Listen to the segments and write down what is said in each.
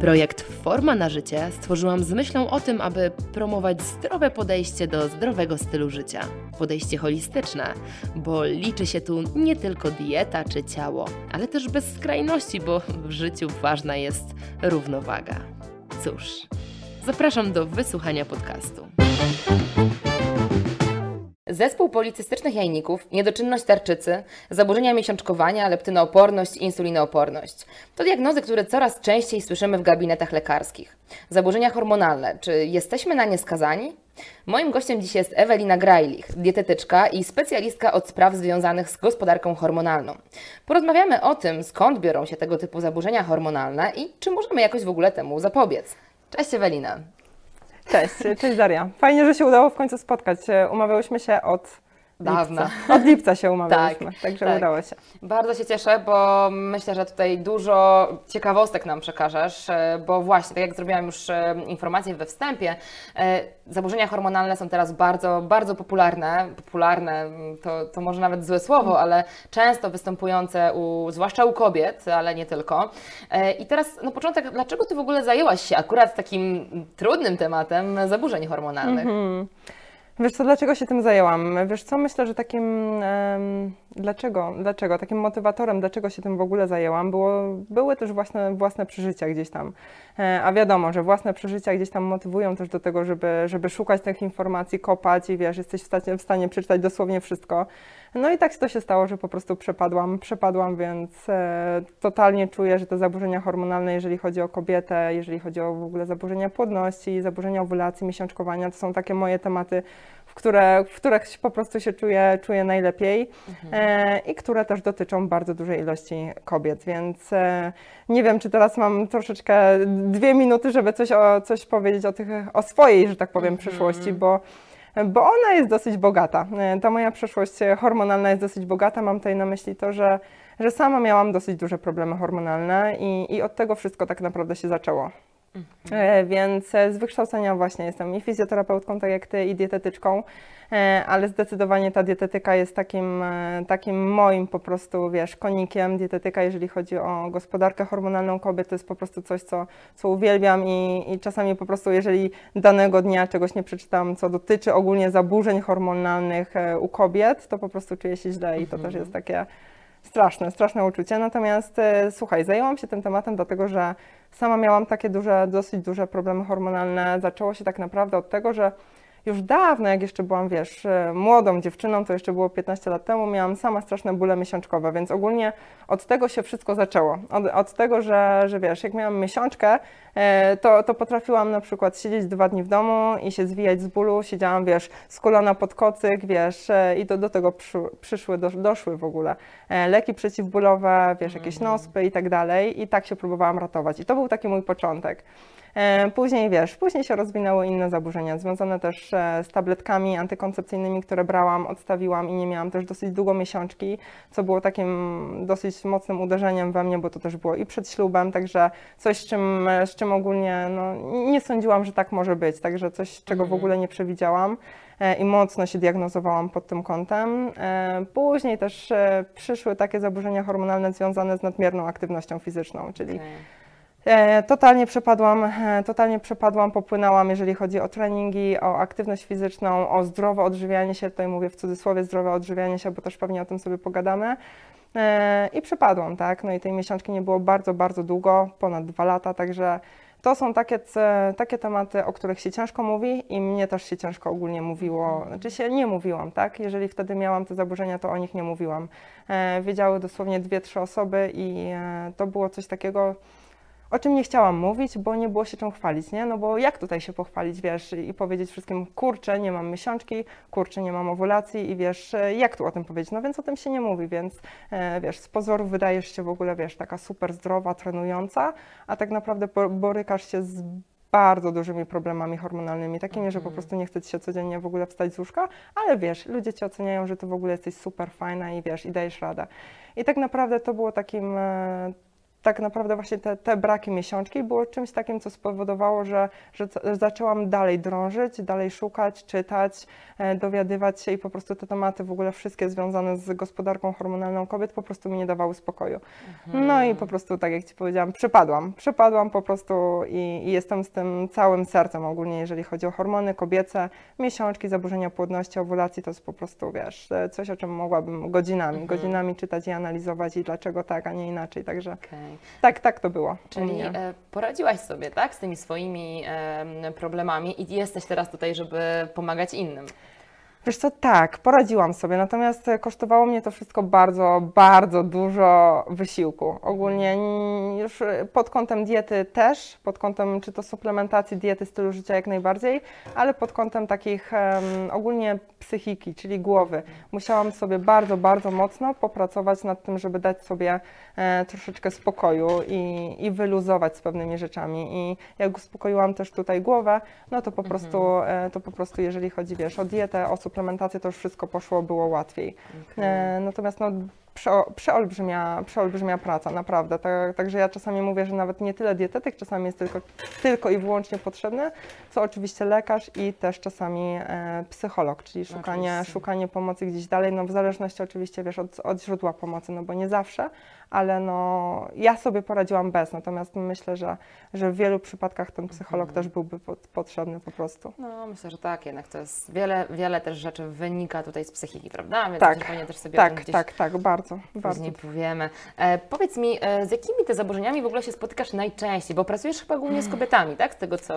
Projekt Forma na życie stworzyłam z myślą o tym, aby promować zdrowe podejście do zdrowego stylu życia. Podejście holistyczne, bo liczy się tu nie tylko dieta czy ciało, ale też bez skrajności, bo w życiu ważna jest równowaga. Cóż, zapraszam do wysłuchania podcastu. Zespół policystycznych jajników, niedoczynność tarczycy, zaburzenia miesiączkowania, leptynooporność i insulinooporność. To diagnozy, które coraz częściej słyszymy w gabinetach lekarskich. Zaburzenia hormonalne. Czy jesteśmy na nie skazani? Moim gościem dziś jest Ewelina Grajlich, dietetyczka i specjalistka od spraw związanych z gospodarką hormonalną. Porozmawiamy o tym, skąd biorą się tego typu zaburzenia hormonalne i czy możemy jakoś w ogóle temu zapobiec. Cześć Ewelina. Cześć, cześć Daria. Fajnie, że się udało w końcu spotkać. Umawiałyśmy się od Dawna. Lipca. Od lipca się umawialiśmy, Tak, także tak. udało się. Bardzo się cieszę, bo myślę, że tutaj dużo ciekawostek nam przekażesz, e, bo właśnie, tak jak zrobiłam już e, informację we wstępie, e, zaburzenia hormonalne są teraz bardzo, bardzo popularne. Popularne mm, to, to może nawet złe słowo, ale często występujące u, zwłaszcza u kobiet, ale nie tylko. I teraz na początek, dlaczego Ty w ogóle zajęłaś się akurat takim trudnym tematem zaburzeń hormonalnych? Mhm. Wiesz co, dlaczego się tym zajęłam? Wiesz co, myślę, że takim, em, dlaczego, dlaczego, takim motywatorem, dlaczego się tym w ogóle zajęłam, było, były też własne, własne przeżycia gdzieś tam. E, a wiadomo, że własne przeżycia gdzieś tam motywują też do tego, żeby, żeby szukać tych informacji, kopać i wiesz, jesteś w stanie, w stanie przeczytać dosłownie wszystko. No i tak to się stało, że po prostu przepadłam, przepadłam, więc e, totalnie czuję, że te zaburzenia hormonalne, jeżeli chodzi o kobietę, jeżeli chodzi o w ogóle zaburzenia płodności, zaburzenia ovulacji, miesiączkowania, to są takie moje tematy, w, które, w których po prostu się czuję, czuję najlepiej e, i które też dotyczą bardzo dużej ilości kobiet, więc e, nie wiem, czy teraz mam troszeczkę dwie minuty, żeby coś, o, coś powiedzieć o, tych, o swojej, że tak powiem, przyszłości, bo bo ona jest dosyć bogata. E, Ta moja przeszłość hormonalna jest dosyć bogata. Mam tutaj na myśli to, że, że sama miałam dosyć duże problemy hormonalne i, i od tego wszystko tak naprawdę się zaczęło. E, Więc z wykształcenia właśnie jestem i fizjoterapeutką, tak jak ty, i dietetyczką, e, ale zdecydowanie ta dietetyka jest takim, e, takim moim po prostu, wiesz, konikiem. Dietetyka, jeżeli chodzi o gospodarkę hormonalną kobiet, to jest po prostu coś, co, co uwielbiam i, i czasami po prostu, jeżeli danego dnia czegoś nie przeczytam, co dotyczy ogólnie zaburzeń hormonalnych u kobiet, to po prostu czuję się źle i to też jest takie straszne, straszne uczucie. Natomiast słuchaj, zajęłam się tym tematem dlatego, że sama miałam takie duże, dosyć duże problemy hormonalne. Zaczęło się tak naprawdę od tego, że już dawno, jak jeszcze byłam, wiesz, e, młodą dziewczyną, to jeszcze było 15 lat temu, miałam sama straszne bóle miesiączkowe, więc ogólnie od tego się wszystko zaczęło. Od, od tego, że, że wiesz, jak miałam miesiączkę, e, to, to potrafiłam na przykład siedzieć dwa dni w domu i się zwijać z bólu, siedziałam, wiesz, skulona pod kocyk, wiesz, e, i do, do tego przyszły, przyszły, do, doszły w ogóle leki przeciwbólowe, wiesz, jakieś nospy i tak dalej i tak się próbowałam ratować. I to był taki mój początek. E, Później wiesz, później się rozwinęły inne zaburzenia, związane też e, z tabletkami antykoncepcyjnymi, które brałam, odstawiłam i nie miałam też dosyć długo miesiączki, co było takim dosyć mocnym uderzeniem we mnie, bo to też było i przed ślubem, także coś, z czym, z czym ogólnie no, nie sądziłam, że tak może być, także coś, czego w ogóle nie przewidziałam e, i mocno się diagnozowałam pod tym kątem. E, Później też e, przyszły takie zaburzenia hormonalne związane z nadmierną aktywnością fizyczną, czyli E, Totalnie przepadłam, e, totalnie przepadłam, popłynęłam, jeżeli chodzi o treningi, o aktywność fizyczną, o zdrowe odżywianie się, tutaj mówię w cudzysłowie zdrowe odżywianie się, bo też pewnie o tym sobie pogadamy. E, I przepadłam, tak, no i tej miesiączki nie było bardzo, bardzo długo, ponad dwa lata, także to są takie, takie tematy, o których się ciężko mówi i mnie też się ciężko ogólnie mówiło, znaczy się nie mówiłam, tak, jeżeli wtedy miałam te zaburzenia, to o nich nie mówiłam. E, Wiedziały dosłownie dwie, trzy osoby i e, to było coś takiego, o czym nie chciałam mówić, bo nie było się czym chwalić, nie? No bo jak tutaj się pochwalić, wiesz, i powiedzieć wszystkim, kurczę, nie mam miesiączki, kurczę, nie mam owulacji i wiesz, e, jak tu o tym powiedzieć? No więc o tym się nie mówi, więc e, wiesz, z pozoru wydajesz się w ogóle, wiesz, taka super zdrowa, trenująca, a tak naprawdę bo- borykasz się z bardzo dużymi problemami hormonalnymi, takimi, że po Mhm. prostu nie chce ci się codziennie w ogóle wstać z łóżka, ale wiesz, ludzie cię oceniają, że ty w ogóle jesteś super fajna i wiesz, i dajesz radę. I tak naprawdę to było takim, e, tak naprawdę właśnie te, te braki miesiączki było czymś takim, co spowodowało, że, że zaczęłam dalej drążyć, dalej szukać, czytać, e, dowiadywać się i po prostu te tematy w ogóle wszystkie związane z gospodarką hormonalną kobiet po prostu mi nie dawały spokoju. No i po prostu, tak jak Ci powiedziałam, przepadłam. Przepadłam po prostu i, i jestem z tym całym sercem ogólnie, jeżeli chodzi o hormony kobiece, miesiączki, zaburzenia płodności, owulacji, to jest po prostu, wiesz, e, coś, o czym mogłabym godzinami, godzinami czytać i analizować i dlaczego tak, a nie inaczej. Także Tak, tak to było. Czyli e, poradziłaś sobie, tak, z tymi swoimi em, problemami i jesteś teraz tutaj, żeby pomagać innym. Wiesz co, tak, poradziłam sobie, natomiast e, kosztowało mnie to wszystko bardzo, bardzo dużo wysiłku. Ogólnie już e, pod kątem diety też, pod kątem czy to suplementacji diety, stylu życia jak najbardziej, ale pod kątem takich em, ogólnie psychiki, czyli głowy. Musiałam sobie bardzo, bardzo mocno popracować nad tym, żeby dać sobie e, troszeczkę spokoju i, i wyluzować z pewnymi rzeczami. I jak uspokoiłam też tutaj głowę, no to po prostu, e, to po prostu jeżeli chodzi, wiesz, o dietę, o suplementację, to już wszystko poszło, było łatwiej. E, natomiast no, przeo- przeolbrzymia, przeolbrzymia praca, naprawdę. Tak, także ja czasami mówię, że nawet nie tyle dietetyk czasami jest tylko, tylko i wyłącznie potrzebny, co oczywiście lekarz i też czasami e, psycholog, czyli szukanie, Oczywiście. szukanie pomocy gdzieś dalej, no w zależności oczywiście, wiesz, od, od źródła pomocy, no bo nie zawsze, ale no ja sobie poradziłam bez, natomiast myślę, że, że w wielu przypadkach ten psycholog też byłby po, potrzebny po prostu. No, myślę, że tak, jednak to jest wiele, wiele też rzeczy wynika tutaj z psychiki, prawda? Tak, też sobie Tak, tak, tak, bardzo, bardzo. później powiemy. E, powiedz mi, e, z jakimi ty zaburzeniami w ogóle się spotykasz najczęściej? Bo pracujesz chyba głównie z kobietami, tak? Z tego, co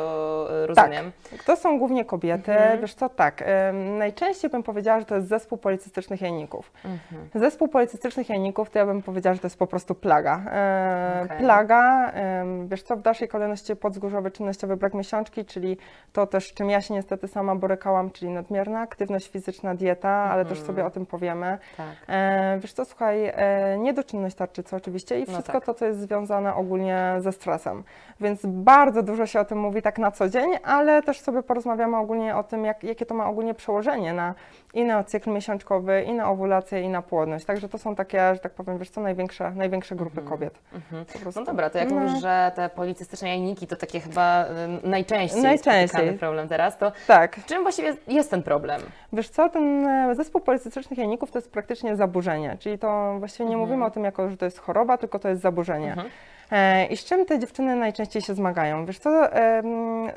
e, rozumiem. To są głównie kobiety. Mhm. Wiesz co, tak, em, najczęściej bym powiedziała, że to jest zespół policystycznych jajników. Mhm. Zespół policystycznych jajników to ja bym powiedziała, że to jest po prostu plaga. E, Okej. Plaga, em, wiesz co, w dalszej kolejności podzgórzowy czynnościowy brak miesiączki, czyli to też, z czym ja się niestety sama borykałam, czyli nadmierna aktywność fizyczna, dieta, ale też Mhm. sobie o tym powiemy. Tak. E, wiesz co, słuchaj, e, niedoczynność tarczycy oczywiście i No wszystko tak. to, co jest związane ogólnie ze stresem. Więc bardzo dużo się o tym mówi tak na co dzień, ale też sobie porozmawiamy ogólnie o tym, jak, jakie to ma ogólnie przełożenie na i na cykl miesiączkowy, i na owulację, i na płodność. Także to są takie, że tak powiem, wiesz co, największe, największe grupy kobiet. Mhm. Po prostu. No dobra, to jak No. mówisz, że te policystyczne jajniki to takie chyba najczęściej, Najczęściej. problem teraz, to Tak. czym właściwie jest ten problem? Wiesz co, ten e, zespół policystycznych jajników to jest praktycznie zaburzenie, czyli to właściwie nie Mhm. mówimy o tym jako, że to jest choroba, tylko to jest zaburzenie. Mhm. E, I z czym te dziewczyny najczęściej się zmagają? Wiesz co,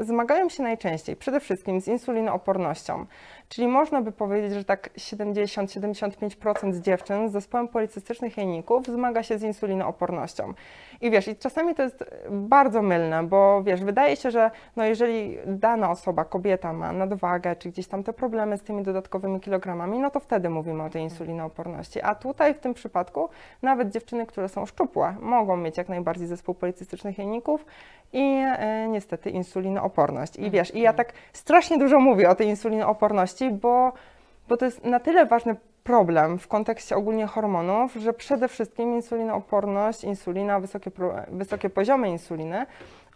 zmagają się najczęściej przede wszystkim z insulinoopornością, czyli można by powiedzieć, że tak 70-75% z dziewczyn z zespołem policystycznych jajników zmaga się z insulinoopornością. I wiesz, i czasami to jest bardzo mylne, bo wiesz, wydaje się, że no jeżeli dana osoba, kobieta ma nadwagę, czy gdzieś tam te problemy z tymi dodatkowymi kilogramami, no to wtedy mówimy o tej insulinooporności. A tutaj w tym przypadku nawet dziewczyny, które są szczupłe, mogą mieć jak najbardziej zespół policystycznych jajników i e, niestety insulinooporność. I wiesz, i ja tak strasznie dużo mówię o tej insulinooporności, bo, bo to jest na tyle ważny problem w kontekście ogólnie hormonów, że przede wszystkim insulinooporność, insulina, wysokie, wysokie poziomy insuliny,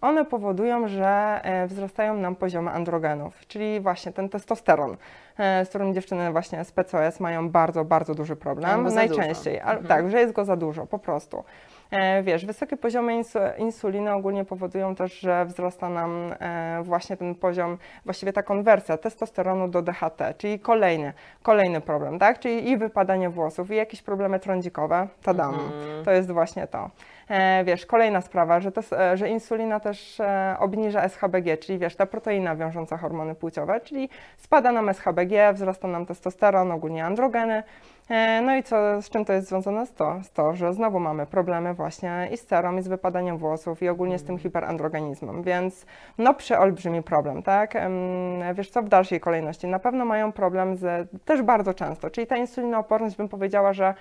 one powodują, że e, wzrastają nam poziomy androgenów, czyli właśnie ten testosteron, e, z którym dziewczyny właśnie z PCOS mają bardzo, bardzo duży problem, najczęściej, dużo. Mhm. tak, że jest go za dużo, po prostu. E, Wiesz, wysokie poziomy insu, insuliny ogólnie powodują też, że wzrasta nam e, właśnie ten poziom, właściwie ta konwersja testosteronu do DHT, czyli kolejny, kolejny problem, tak? Czyli i wypadanie włosów, i jakieś problemy trądzikowe, tadam, Mhm. to jest właśnie to. E, wiesz, kolejna sprawa, że, tes, e, że insulina też e, obniża SHBG, czyli wiesz, ta proteina wiążąca hormony płciowe, czyli spada nam SHBG, wzrasta nam testosteron, ogólnie androgeny. No i co, z czym to jest związane? Z to, z to, że znowu mamy problemy właśnie i z cerą, i z wypadaniem włosów, i ogólnie z tym hiperandrogenizmem, więc no przeolbrzymi problem, tak? Wiesz co, w dalszej kolejności na pewno mają problem z, też bardzo często, czyli ta insulinooporność bym powiedziała, że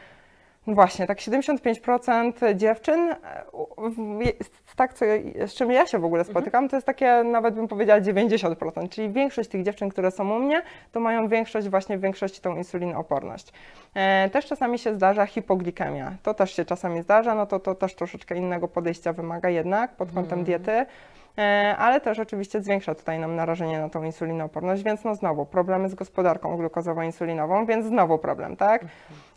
Właśnie, tak 75% dziewczyn, e, tak, co, z czym ja się w ogóle spotykam, to jest takie nawet bym powiedziała 90%, czyli większość tych dziewczyn, które są u mnie, to mają większość, właśnie w większości tą insulinooporność. E, też czasami się zdarza hipoglikemia, to też się czasami zdarza, no to to też troszeczkę innego podejścia wymaga jednak pod kątem diety. e, ale też oczywiście zwiększa tutaj nam narażenie na tą insulinooporność, więc no znowu problemy z gospodarką glukozowo-insulinową, więc znowu problem, tak?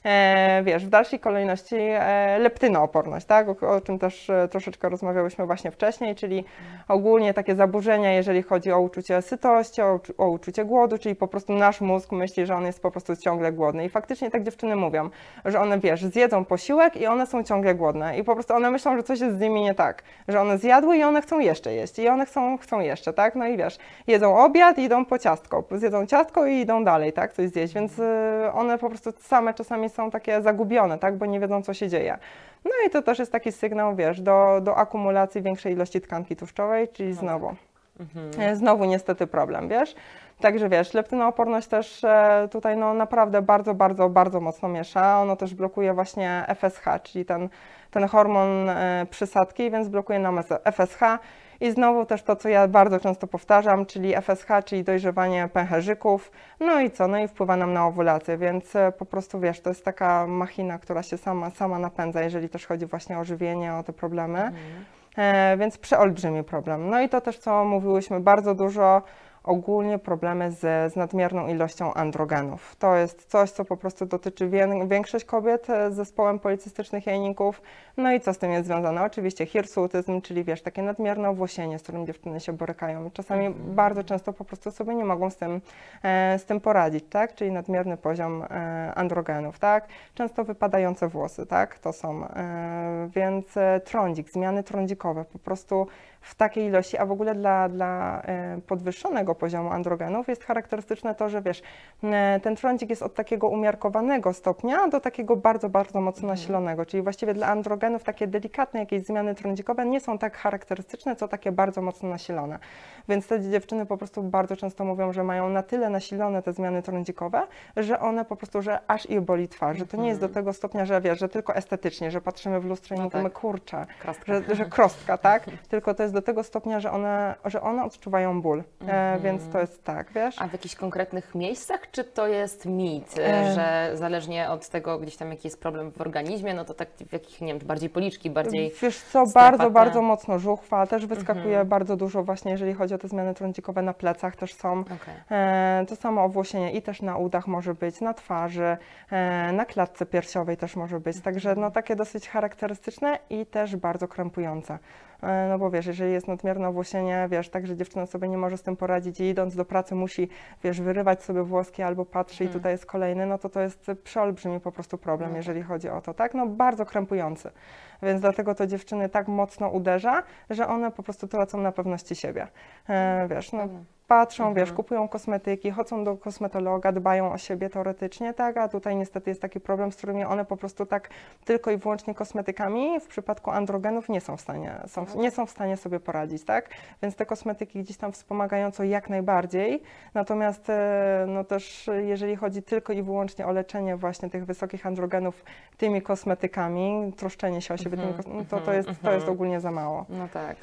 E, wiesz, w dalszej kolejności e, leptynooporność, tak? O, o czym też e, troszeczkę rozmawiałyśmy właśnie wcześniej, czyli ogólnie takie zaburzenia, jeżeli chodzi o uczucie sytości, o, o uczucie głodu, czyli po prostu nasz mózg myśli, że on jest po prostu ciągle głodny. I faktycznie tak dziewczyny mówią, że one, wiesz, zjedzą posiłek i one są ciągle głodne. I po prostu one myślą, że coś jest z nimi nie tak, że one zjadły i one chcą jeszcze jeść. I one chcą, chcą jeszcze, tak? No i wiesz, jedzą obiad i idą po ciastko, zjedzą ciastko i idą dalej, tak? Coś zjeść, więc one po prostu same czasami są takie zagubione, tak? Bo nie wiedzą, co się dzieje. No i to też jest taki sygnał, wiesz, do, do akumulacji większej ilości tkanki tłuszczowej, czyli znowu, e, znowu niestety problem, wiesz. Także wiesz, leptynooporność też e, tutaj no naprawdę bardzo, bardzo, bardzo mocno miesza. Ono też blokuje właśnie FSH, czyli ten, ten hormon e, przysadki, więc blokuje nam FSH. I znowu też to, co ja bardzo często powtarzam, czyli FSH, czyli dojrzewanie pęcherzyków. No i co? No i wpływa nam na owulację, więc e, po prostu wiesz, to jest taka machina, która się sama, sama napędza, jeżeli też chodzi właśnie o żywienie, o te problemy. E, więc przeolbrzymi problem. No i to też, co mówiłyśmy bardzo dużo, ogólnie problemy z, z nadmierną ilością androgenów. To jest coś, co po prostu dotyczy wię- większość kobiet e, z zespołem policystycznych jajników. No i co z tym jest związane? Oczywiście hirsutyzm, czyli wiesz, takie nadmierne owłosienie, z którym dziewczyny się borykają. Czasami bardzo często po prostu sobie nie mogą z tym, e, z tym poradzić, tak? Czyli nadmierny poziom e, androgenów, tak? Często wypadające włosy, tak? To są, e, więc e, trądzik, zmiany trądzikowe, po prostu w takiej ilości, a w ogóle dla, dla e, podwyższonego poziomu androgenów jest charakterystyczne to, że wiesz, e, ten trądzik jest od takiego umiarkowanego stopnia do takiego bardzo, bardzo mocno nasilonego, czyli właściwie dla androgenów takie delikatne jakieś zmiany trądzikowe nie są tak charakterystyczne, co takie bardzo mocno nasilone. Więc te dziewczyny po prostu bardzo często mówią, że mają na tyle nasilone te zmiany trądzikowe, że one po prostu, że aż ich boli twarz, że to nie jest do tego stopnia, że wiesz, że tylko estetycznie, że patrzymy w lustro i No mówimy, tak. kurczę, Krostka. że, że krostka, tak? Tylko to jest do tego stopnia, że one, że one odczuwają ból, e, więc to jest tak, wiesz? A w jakichś konkretnych miejscach, czy to jest mit, E. że zależnie od tego gdzieś tam jaki jest problem w organizmie, no to tak w jakich, nie wiem, czy bardziej policzki, bardziej... Wiesz co, bardzo, Mhm. bardzo mocno żuchwa, też wyskakuje bardzo dużo właśnie, jeżeli chodzi o te zmiany trądzikowe na plecach też są. Okej. E, to samo owłosienie i też na udach może być, na twarzy, e, na klatce piersiowej też może być. Także no takie dosyć charakterystyczne i też bardzo krępujące. E, no bo wiesz, jeżeli jest nadmierne owłosienie, wiesz, tak, że dziewczyna sobie nie może z tym poradzić i idąc do pracy musi, wiesz, wyrywać sobie włoski albo patrzy i tutaj jest kolejny, no to to jest przeolbrzymi po prostu problem, jeżeli chodzi o to, tak? No bardzo krępujący. Więc dlatego to dziewczyny tak mocno uderza, że one po prostu tracą na pewności siebie. E, wiesz, no patrzą, wiesz, kupują kosmetyki, chodzą do kosmetologa, dbają o siebie teoretycznie, tak, a tutaj niestety jest taki problem, z którymi one po prostu tak tylko i wyłącznie kosmetykami w przypadku androgenów nie są w stanie, są, nie są w stanie sobie poradzić, tak, więc te kosmetyki gdzieś tam wspomagająco jak najbardziej, natomiast e, no też jeżeli chodzi tylko i wyłącznie o leczenie właśnie tych wysokich androgenów tymi kosmetykami, troszczenie się o siebie tymi kos- no to, to, jest, to jest ogólnie za mało. No tak.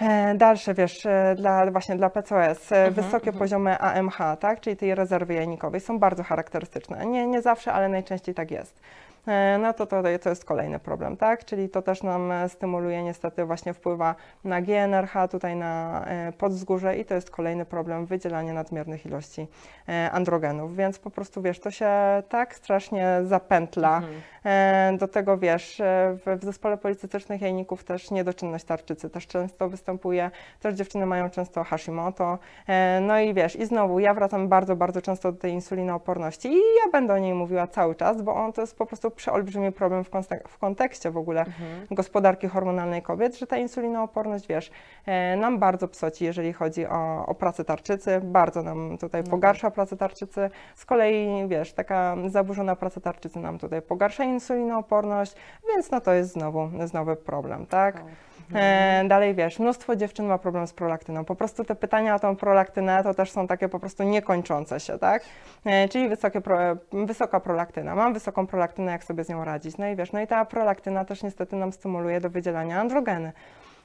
E, Dalsze, wiesz, e, dla, właśnie dla PCOS, e, wysokie poziomy AMH, tak, czyli tej rezerwy jajnikowej, są bardzo charakterystyczne. Nie, nie zawsze, ale najczęściej tak jest. E, No to, to to jest kolejny problem, tak, czyli to też nam e, stymuluje, niestety właśnie wpływa na GNRH, tutaj na e, podzgórze i to jest kolejny problem, wydzielanie nadmiernych ilości androgenów, więc po prostu, wiesz, to się tak strasznie zapętla. E, Do tego, wiesz, w, w zespole policystycznych jajników też niedoczynność tarczycy też często występuje, też dziewczyny mają często Hashimoto, no i wiesz, i znowu ja wracam bardzo, bardzo często do tej insulinooporności i ja będę o niej mówiła cały czas, bo on to jest po prostu przeolbrzymi problem w, konstek- w kontekście w ogóle gospodarki hormonalnej kobiet, że ta insulinooporność, wiesz, e, nam bardzo psoci, jeżeli chodzi o, o pracę tarczycy, bardzo nam tutaj pogarsza pracę tarczycy, z kolei, wiesz, taka zaburzona praca tarczycy nam tutaj pogarsza insulinooporność, więc no to jest znowu, znowu problem, tak? E, dalej wiesz, mnóstwo dziewczyn ma problem z prolaktyną. Po prostu te pytania o tą prolaktynę to też są takie po prostu niekończące się, tak? E, czyli wysokie pro, wysoka prolaktyna. Mam wysoką prolaktynę, jak sobie z nią radzić? No i wiesz, no i ta prolaktyna też niestety nam stymuluje do wydzielania androgeny.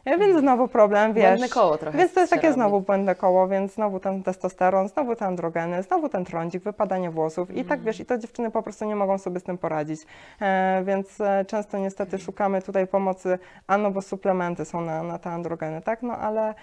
Więc znowu problem, wiesz. Błędne koło trochę Więc to jest takie robi. znowu błędne koło, więc znowu ten testosteron, znowu te androgeny, znowu ten trądzik, wypadanie włosów i tak wiesz, i to dziewczyny po prostu nie mogą sobie z tym poradzić. E, więc e, często niestety szukamy tutaj pomocy, a no bo suplementy są na, na te androgeny, tak? No ale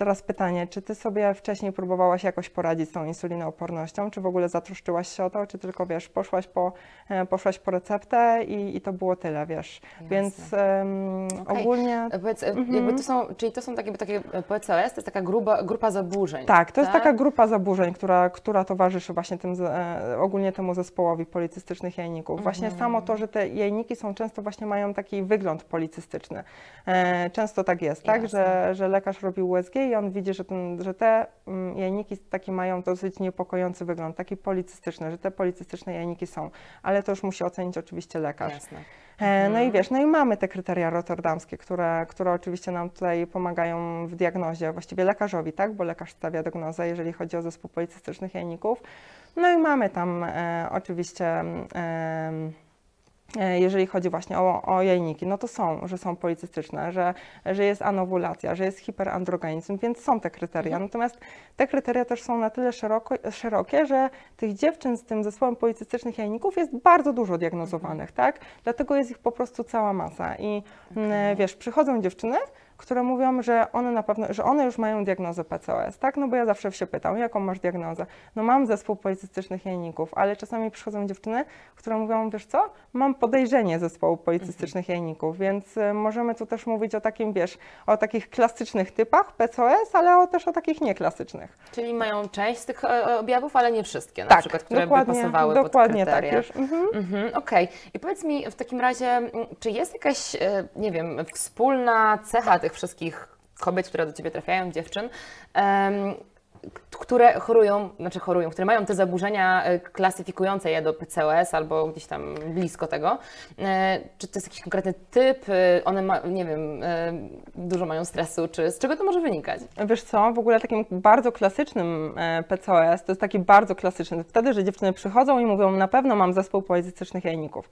Teraz pytanie, czy ty sobie wcześniej próbowałaś jakoś poradzić z tą insulinoopornością, czy w ogóle zatroszczyłaś się o to, czy tylko wiesz, poszłaś po, e, poszłaś po receptę i, i to było tyle, wiesz. Jasne. Więc em, Okej. ogólnie. E, Powiedz, e, Mhm. to są, czyli to są takie, takie PCOS, to jest taka gruba, grupa zaburzeń. Tak, to jest tak? taka grupa zaburzeń, która, która towarzyszy właśnie tym, e, ogólnie temu zespołowi policystycznych jajników. Właśnie Mhm. samo to, że te jajniki są często właśnie mają taki wygląd policystyczny. E, często tak jest, tak, że, że lekarz robi USG i on widzi, że, ten, że te mm, jajniki taki mają dosyć niepokojący wygląd, taki policystyczny, że te policystyczne jajniki są, ale to już musi ocenić oczywiście lekarz. Jasne. E, No i Mhm. wiesz, no i mamy te kryteria rotterdamskie, które, które oczywiście nam tutaj pomagają w diagnozie, właściwie lekarzowi, tak, bo lekarz stawia diagnozę, jeżeli chodzi o zespół policystycznych jajników. No i mamy tam e, oczywiście, e, jeżeli chodzi właśnie o, o jajniki, no to są, że są policystyczne, że, że jest anowulacja, że jest hiperandrogenizm, więc są te kryteria. Mhm. Natomiast te kryteria też są na tyle szeroko, szerokie, że tych dziewczyn z tym zespołem policystycznych jajników jest bardzo dużo diagnozowanych, tak? Dlatego jest ich po prostu cała masa. I mm, wiesz, przychodzą dziewczyny, które mówią, że one na pewno, że one już mają diagnozę PCOS, tak? No bo ja zawsze się pytam, jaką masz diagnozę? No mam zespół policystycznych jajników, ale czasami przychodzą dziewczyny, które mówią, wiesz co, mam podejrzenie zespołu policystycznych jajników, więc y, możemy tu też mówić o takim, wiesz, o takich klasycznych typach PCOS, ale o, też o takich nieklasycznych. Czyli mają część z tych e, objawów, ale nie wszystkie, na tak, przykład, które by pasowały dokładnie pod tak kryteria. już. Mhm. Mhm, Okej. I powiedz mi w takim razie, m, czy jest jakaś, e, nie wiem, wspólna cecha tych wszystkich kobiet, które do Ciebie trafiają, dziewczyn, które chorują, znaczy chorują, które mają te zaburzenia e, klasyfikujące je do PCOS albo gdzieś tam blisko tego. E, Czy to jest jakiś konkretny typ? E, One, ma, nie wiem, dużo mają stresu, czy z czego to może wynikać? Wiesz co, w ogóle takim bardzo klasycznym PCOS, to jest taki bardzo klasyczny, wtedy, że dziewczyny przychodzą i mówią, na pewno mam zespół policystycznych jajników.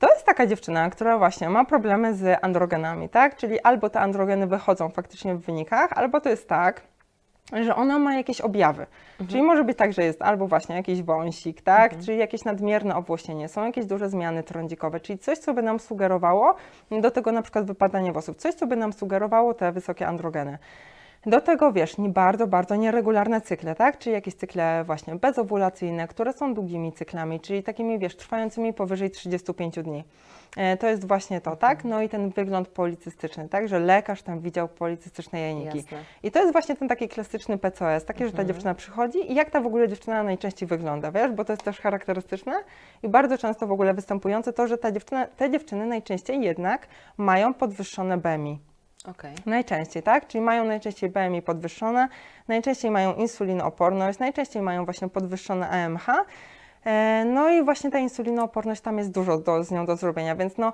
To jest taka dziewczyna, która właśnie ma problemy z androgenami, tak? Czyli albo te androgeny wychodzą faktycznie w wynikach, albo to jest tak, że ona ma jakieś objawy. Czyli może być tak, że jest albo właśnie jakiś wąsik, tak? Czyli jakieś nadmierne owłosienie, są jakieś duże zmiany trądzikowe, czyli coś, co by nam sugerowało do tego na przykład wypadanie włosów, coś, co by nam sugerowało te wysokie androgeny. Do tego, wiesz, nie bardzo, bardzo nieregularne cykle, tak? Czyli jakieś cykle właśnie bezowulacyjne, które są długimi cyklami, czyli takimi, wiesz, trwającymi powyżej 35 dni. E, To jest właśnie to, tak? No i ten wygląd policystyczny, tak? Że lekarz tam widział policystyczne jajniki. Jasne. I to jest właśnie ten taki klasyczny PCOS, takie, że ta dziewczyna przychodzi i jak ta w ogóle dziewczyna najczęściej wygląda, wiesz? Bo to jest też charakterystyczne i bardzo często w ogóle występujące to, że ta dziewczyna, te dziewczyny najczęściej jednak mają podwyższone BMI. Okej. Najczęściej, tak? Czyli mają najczęściej BMI podwyższone, najczęściej mają insulinooporność, najczęściej mają właśnie podwyższone AMH. E, No i właśnie ta insulinooporność, tam jest dużo do, z nią do zrobienia, więc no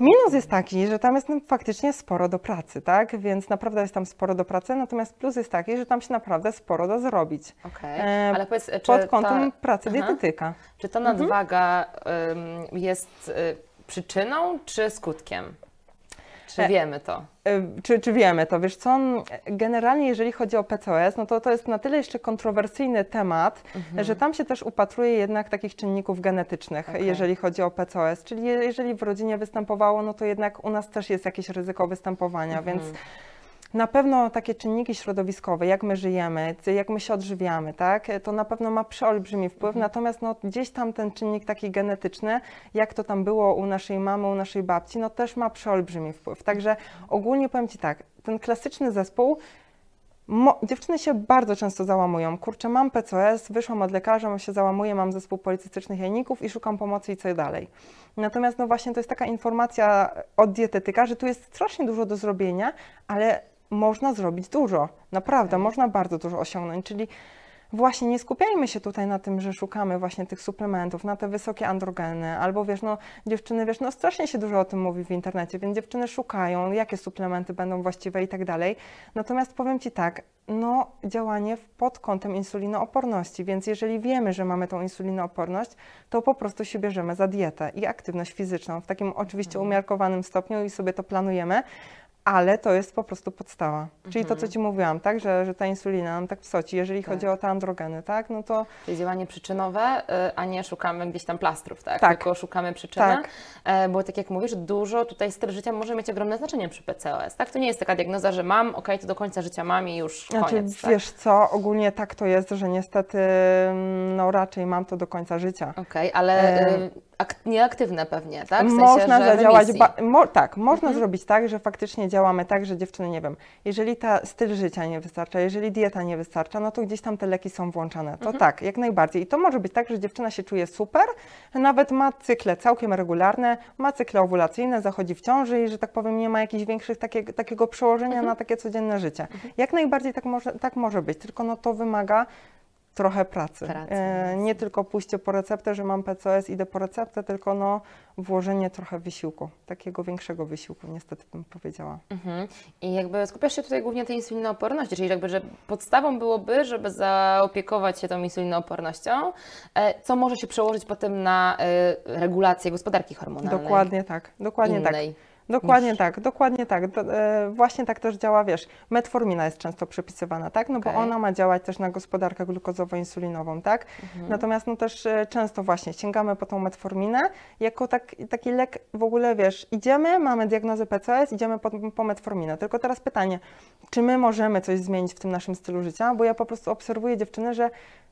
minus jest taki, że tam jest faktycznie sporo do pracy, tak? Więc naprawdę jest tam sporo do pracy, natomiast plus jest taki, że tam się naprawdę sporo da zrobić. Okej. E, Ale powiedz, Pod kątem ta... pracy Aha. dietetyka. Czy ta Mhm. nadwaga ym, jest y, przyczyną czy skutkiem? Czy E, wiemy to? Y, Czy, czy wiemy to? Wiesz co, generalnie jeżeli chodzi o PCOS, no to to jest na tyle jeszcze kontrowersyjny temat, że tam się też upatruje jednak takich czynników genetycznych, Okej. jeżeli chodzi o PCOS. Czyli je- jeżeli w rodzinie występowało, no to jednak u nas też jest jakieś ryzyko występowania, więc na pewno takie czynniki środowiskowe, jak my żyjemy, jak my się odżywiamy, tak, to na pewno ma przeolbrzymi wpływ, natomiast no, gdzieś tam ten czynnik taki genetyczny, jak to tam było u naszej mamy, u naszej babci, no też ma przeolbrzymi wpływ. Także ogólnie powiem Ci tak, ten klasyczny zespół, Mo, dziewczyny się bardzo często załamują. Kurczę, mam PCOS, wyszłam od lekarza, mam się załamuję, mam zespół policystycznych jajników i szukam pomocy i co dalej. Natomiast no właśnie to jest taka informacja od dietetyka, że tu jest strasznie dużo do zrobienia, ale można zrobić dużo. Naprawdę, można bardzo dużo osiągnąć. Czyli właśnie nie skupiajmy się tutaj na tym, że szukamy właśnie tych suplementów, na te wysokie androgeny, albo wiesz, no dziewczyny, wiesz, no strasznie się dużo o tym mówi w internecie, więc dziewczyny szukają, jakie suplementy będą właściwe i tak dalej. Natomiast powiem Ci tak, no działanie pod kątem insulinooporności, więc jeżeli wiemy, że mamy tą insulinooporność, to po prostu się bierzemy za dietę i aktywność fizyczną w takim oczywiście umiarkowanym stopniu i sobie to planujemy, ale to jest po prostu podstawa. Czyli to, co Mhm. Ci mówiłam, tak, że, że ta insulina nam tak psoci, jeżeli Tak. chodzi o te androgeny, tak, no to Czyli działanie przyczynowe, y, a nie szukamy gdzieś tam plastrów, tak? Tak. Tylko szukamy przyczyny. Tak. E, Bo tak jak mówisz, dużo tutaj styl życia może mieć ogromne znaczenie przy PCOS, tak? To nie jest taka diagnoza, że mam, okej, to do końca życia mam i już Znaczy, koniec, tak? wiesz co, ogólnie tak to jest, że niestety, mm, no raczej mam to do końca życia. Okej, ale E, y, ak- nieaktywne pewnie, tak? W sensie, można zadziałać, ba- mo, tak, można Mhm. zrobić tak, że faktycznie działamy tak, że dziewczyny, nie wiem, jeżeli ta styl życia nie wystarcza, jeżeli dieta nie wystarcza, no to gdzieś tam te leki są włączane. To Mhm. tak, jak najbardziej. I to może być tak, że dziewczyna się czuje super, nawet ma cykle całkiem regularne, ma cykle owulacyjne, zachodzi w ciąży i, że tak powiem, nie ma jakichś większych takie, takiego przełożenia Mhm. na takie codzienne życie. Jak najbardziej tak może, tak może być, tylko no to wymaga trochę pracy. Pracy, E, jasne. nie tylko pójście po receptę, że mam PCOS, idę po receptę, tylko no włożenie trochę wysiłku, takiego większego wysiłku, niestety bym powiedziała. Mhm. I jakby skupiasz się tutaj głównie na tej insulinooporności, czyli jakby, że podstawą byłoby, żeby zaopiekować się tą insulinoopornością, e, co może się przełożyć potem na e, regulację gospodarki hormonalnej. Dokładnie tak, dokładnie tak. Dokładnie niż- tak, dokładnie tak. Do, e, właśnie tak też działa, wiesz, metformina jest często przepisywana, tak? No Okej. bo ona ma działać też na gospodarkę glukozowo-insulinową, tak? Mhm. Natomiast no też e, często właśnie sięgamy po tą metforminę jako tak, taki lek w ogóle, wiesz, idziemy, mamy diagnozę PCOS, idziemy po, po metforminę. Tylko teraz pytanie, czy my możemy coś zmienić w tym naszym stylu życia? Bo ja po prostu obserwuję dziewczyny, że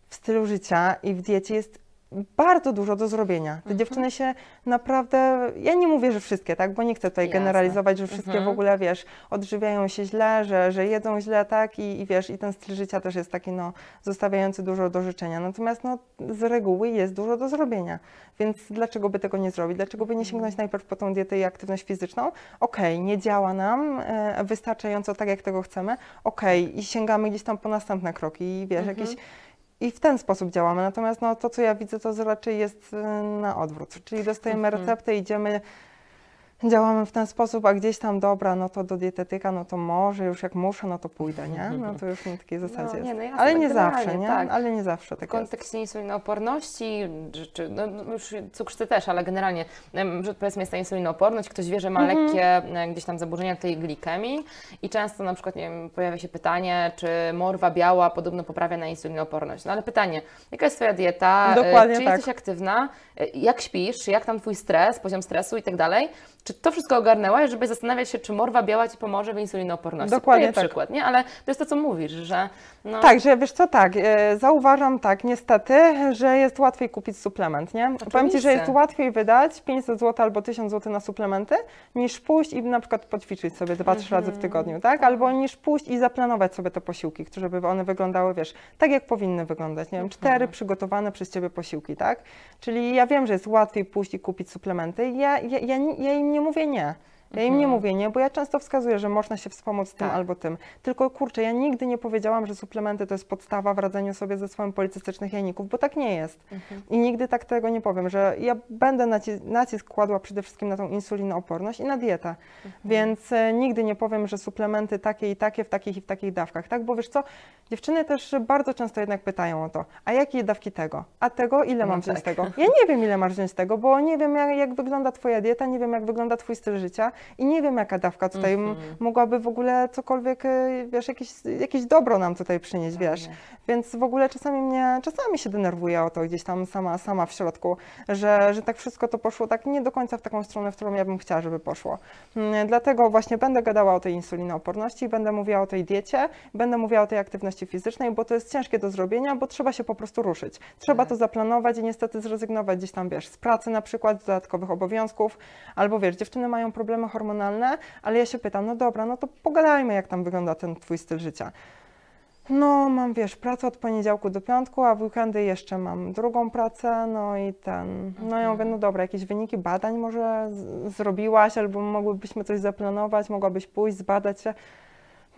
w stylu życia i w diecie jest bardzo dużo do zrobienia. Te Mhm. dziewczyny się naprawdę, ja nie mówię, że wszystkie, tak, bo nie chcę tutaj Jasne. generalizować, że wszystkie Mhm. w ogóle, wiesz, odżywiają się źle, że, że jedzą źle, tak, i, i wiesz, i ten styl życia też jest taki, no, zostawiający dużo do życzenia. Natomiast, no, z reguły jest dużo do zrobienia, więc dlaczego by tego nie zrobić? Dlaczego by nie sięgnąć najpierw po tą dietę i aktywność fizyczną? Okej, nie działa nam e, wystarczająco tak, jak tego chcemy, okej, i sięgamy gdzieś tam po następne kroki i wiesz, Mhm. jakieś i w ten sposób działamy. Natomiast no, to, co ja widzę, to raczej jest y, na odwrót. Czyli dostajemy Mhm. receptę, idziemy, działamy w ten sposób, a gdzieś tam, dobra, no to do dietetyka, no to może już jak muszę, no to pójdę, nie? No to już na takiej zasadzie nie, jest. no jasne, Ale nie zawsze, nie? tak. Ale nie zawsze W tak jest. kontekście insulinooporności, czy, czy no, no już cukrzycy też, ale generalnie, że powiedzmy jest ta insulinooporność, ktoś wie, że ma Mhm. lekkie e, gdzieś tam zaburzenia tej glikemii i często na przykład, nie wiem, pojawia się pytanie, czy morwa biała podobno poprawia na insulinooporność. No ale pytanie, jaka jest Twoja dieta, E, Dokładnie czy tak. jesteś aktywna, E, jak śpisz, jak tam Twój stres, poziom stresu i tak dalej, czy to wszystko ogarnęłaś, żeby zastanawiać się, czy morwa biała Ci pomoże w insulinooporności? Dokładnie tak. przykład, nie? Ale to jest to, co mówisz, że no, Tak, że wiesz co, tak, e, zauważam tak, niestety, że jest łatwiej kupić suplement, nie? Powiem Ci, że Oczywiście. jest łatwiej wydać 500 zł albo 1000 zł na suplementy, niż pójść i na przykład poćwiczyć sobie 2-3 razy w Mhm. tygodniu, tak? Albo niż pójść i zaplanować sobie te posiłki, żeby one wyglądały, wiesz, tak jak powinny wyglądać, nie wiem, cztery Mhm. przygotowane przez Ciebie posiłki, tak? Czyli ja wiem, że jest łatwiej pójść i kupić suplementy, ja, ja, ja, ja im nie mówię nie. Ja im nie Mhm. mówię nie, bo ja często wskazuję, że można się wspomóc tym Tak. albo tym. Tylko kurczę, ja nigdy nie powiedziałam, że suplementy to jest podstawa w radzeniu sobie ze swoim policystycznych jajników, bo tak nie jest. Mhm. I nigdy tak tego nie powiem, że ja będę naci- nacisk kładła przede wszystkim na tą insulinooporność i na dietę. Mhm. Więc e, nigdy nie powiem, że suplementy takie i takie w takich i w takich dawkach, tak? Bo wiesz co, dziewczyny też bardzo często jednak pytają o to, a jakie dawki tego? A tego ile mam No wziąć tak. tego? Ja nie wiem, ile masz wziąć tego, bo nie wiem, jak, jak wygląda Twoja dieta, nie wiem, jak wygląda Twój styl życia i nie wiem, jaka dawka tutaj m- Mhm. mogłaby w ogóle cokolwiek, e, wiesz, jakieś, jakieś dobro nam tutaj przynieść, wiesz. Fajnie. Więc w ogóle czasami mnie, czasami się denerwuję o to gdzieś tam sama, sama w środku, że, że tak wszystko to poszło tak nie do końca w taką stronę, w którą ja bym chciała, żeby poszło. Mm, Dlatego właśnie będę gadała o tej insulinooporności, będę mówiła o tej diecie, będę mówiła o tej aktywności fizycznej, bo to jest ciężkie do zrobienia, bo trzeba się po prostu ruszyć. Trzeba Tak. to zaplanować i niestety zrezygnować gdzieś tam, wiesz, z pracy na przykład, z dodatkowych obowiązków, albo wiesz, dziewczyny mają problemy hormonalne, ale ja się pytam, no dobra, no to pogadajmy, jak tam wygląda ten twój styl życia. No, mam, wiesz, pracę od poniedziałku do piątku, a w weekendy jeszcze mam drugą pracę, no i ten, no ja mówię, no dobra, jakieś wyniki badań może zrobiłaś, albo mogłybyśmy coś zaplanować, mogłabyś pójść, zbadać się.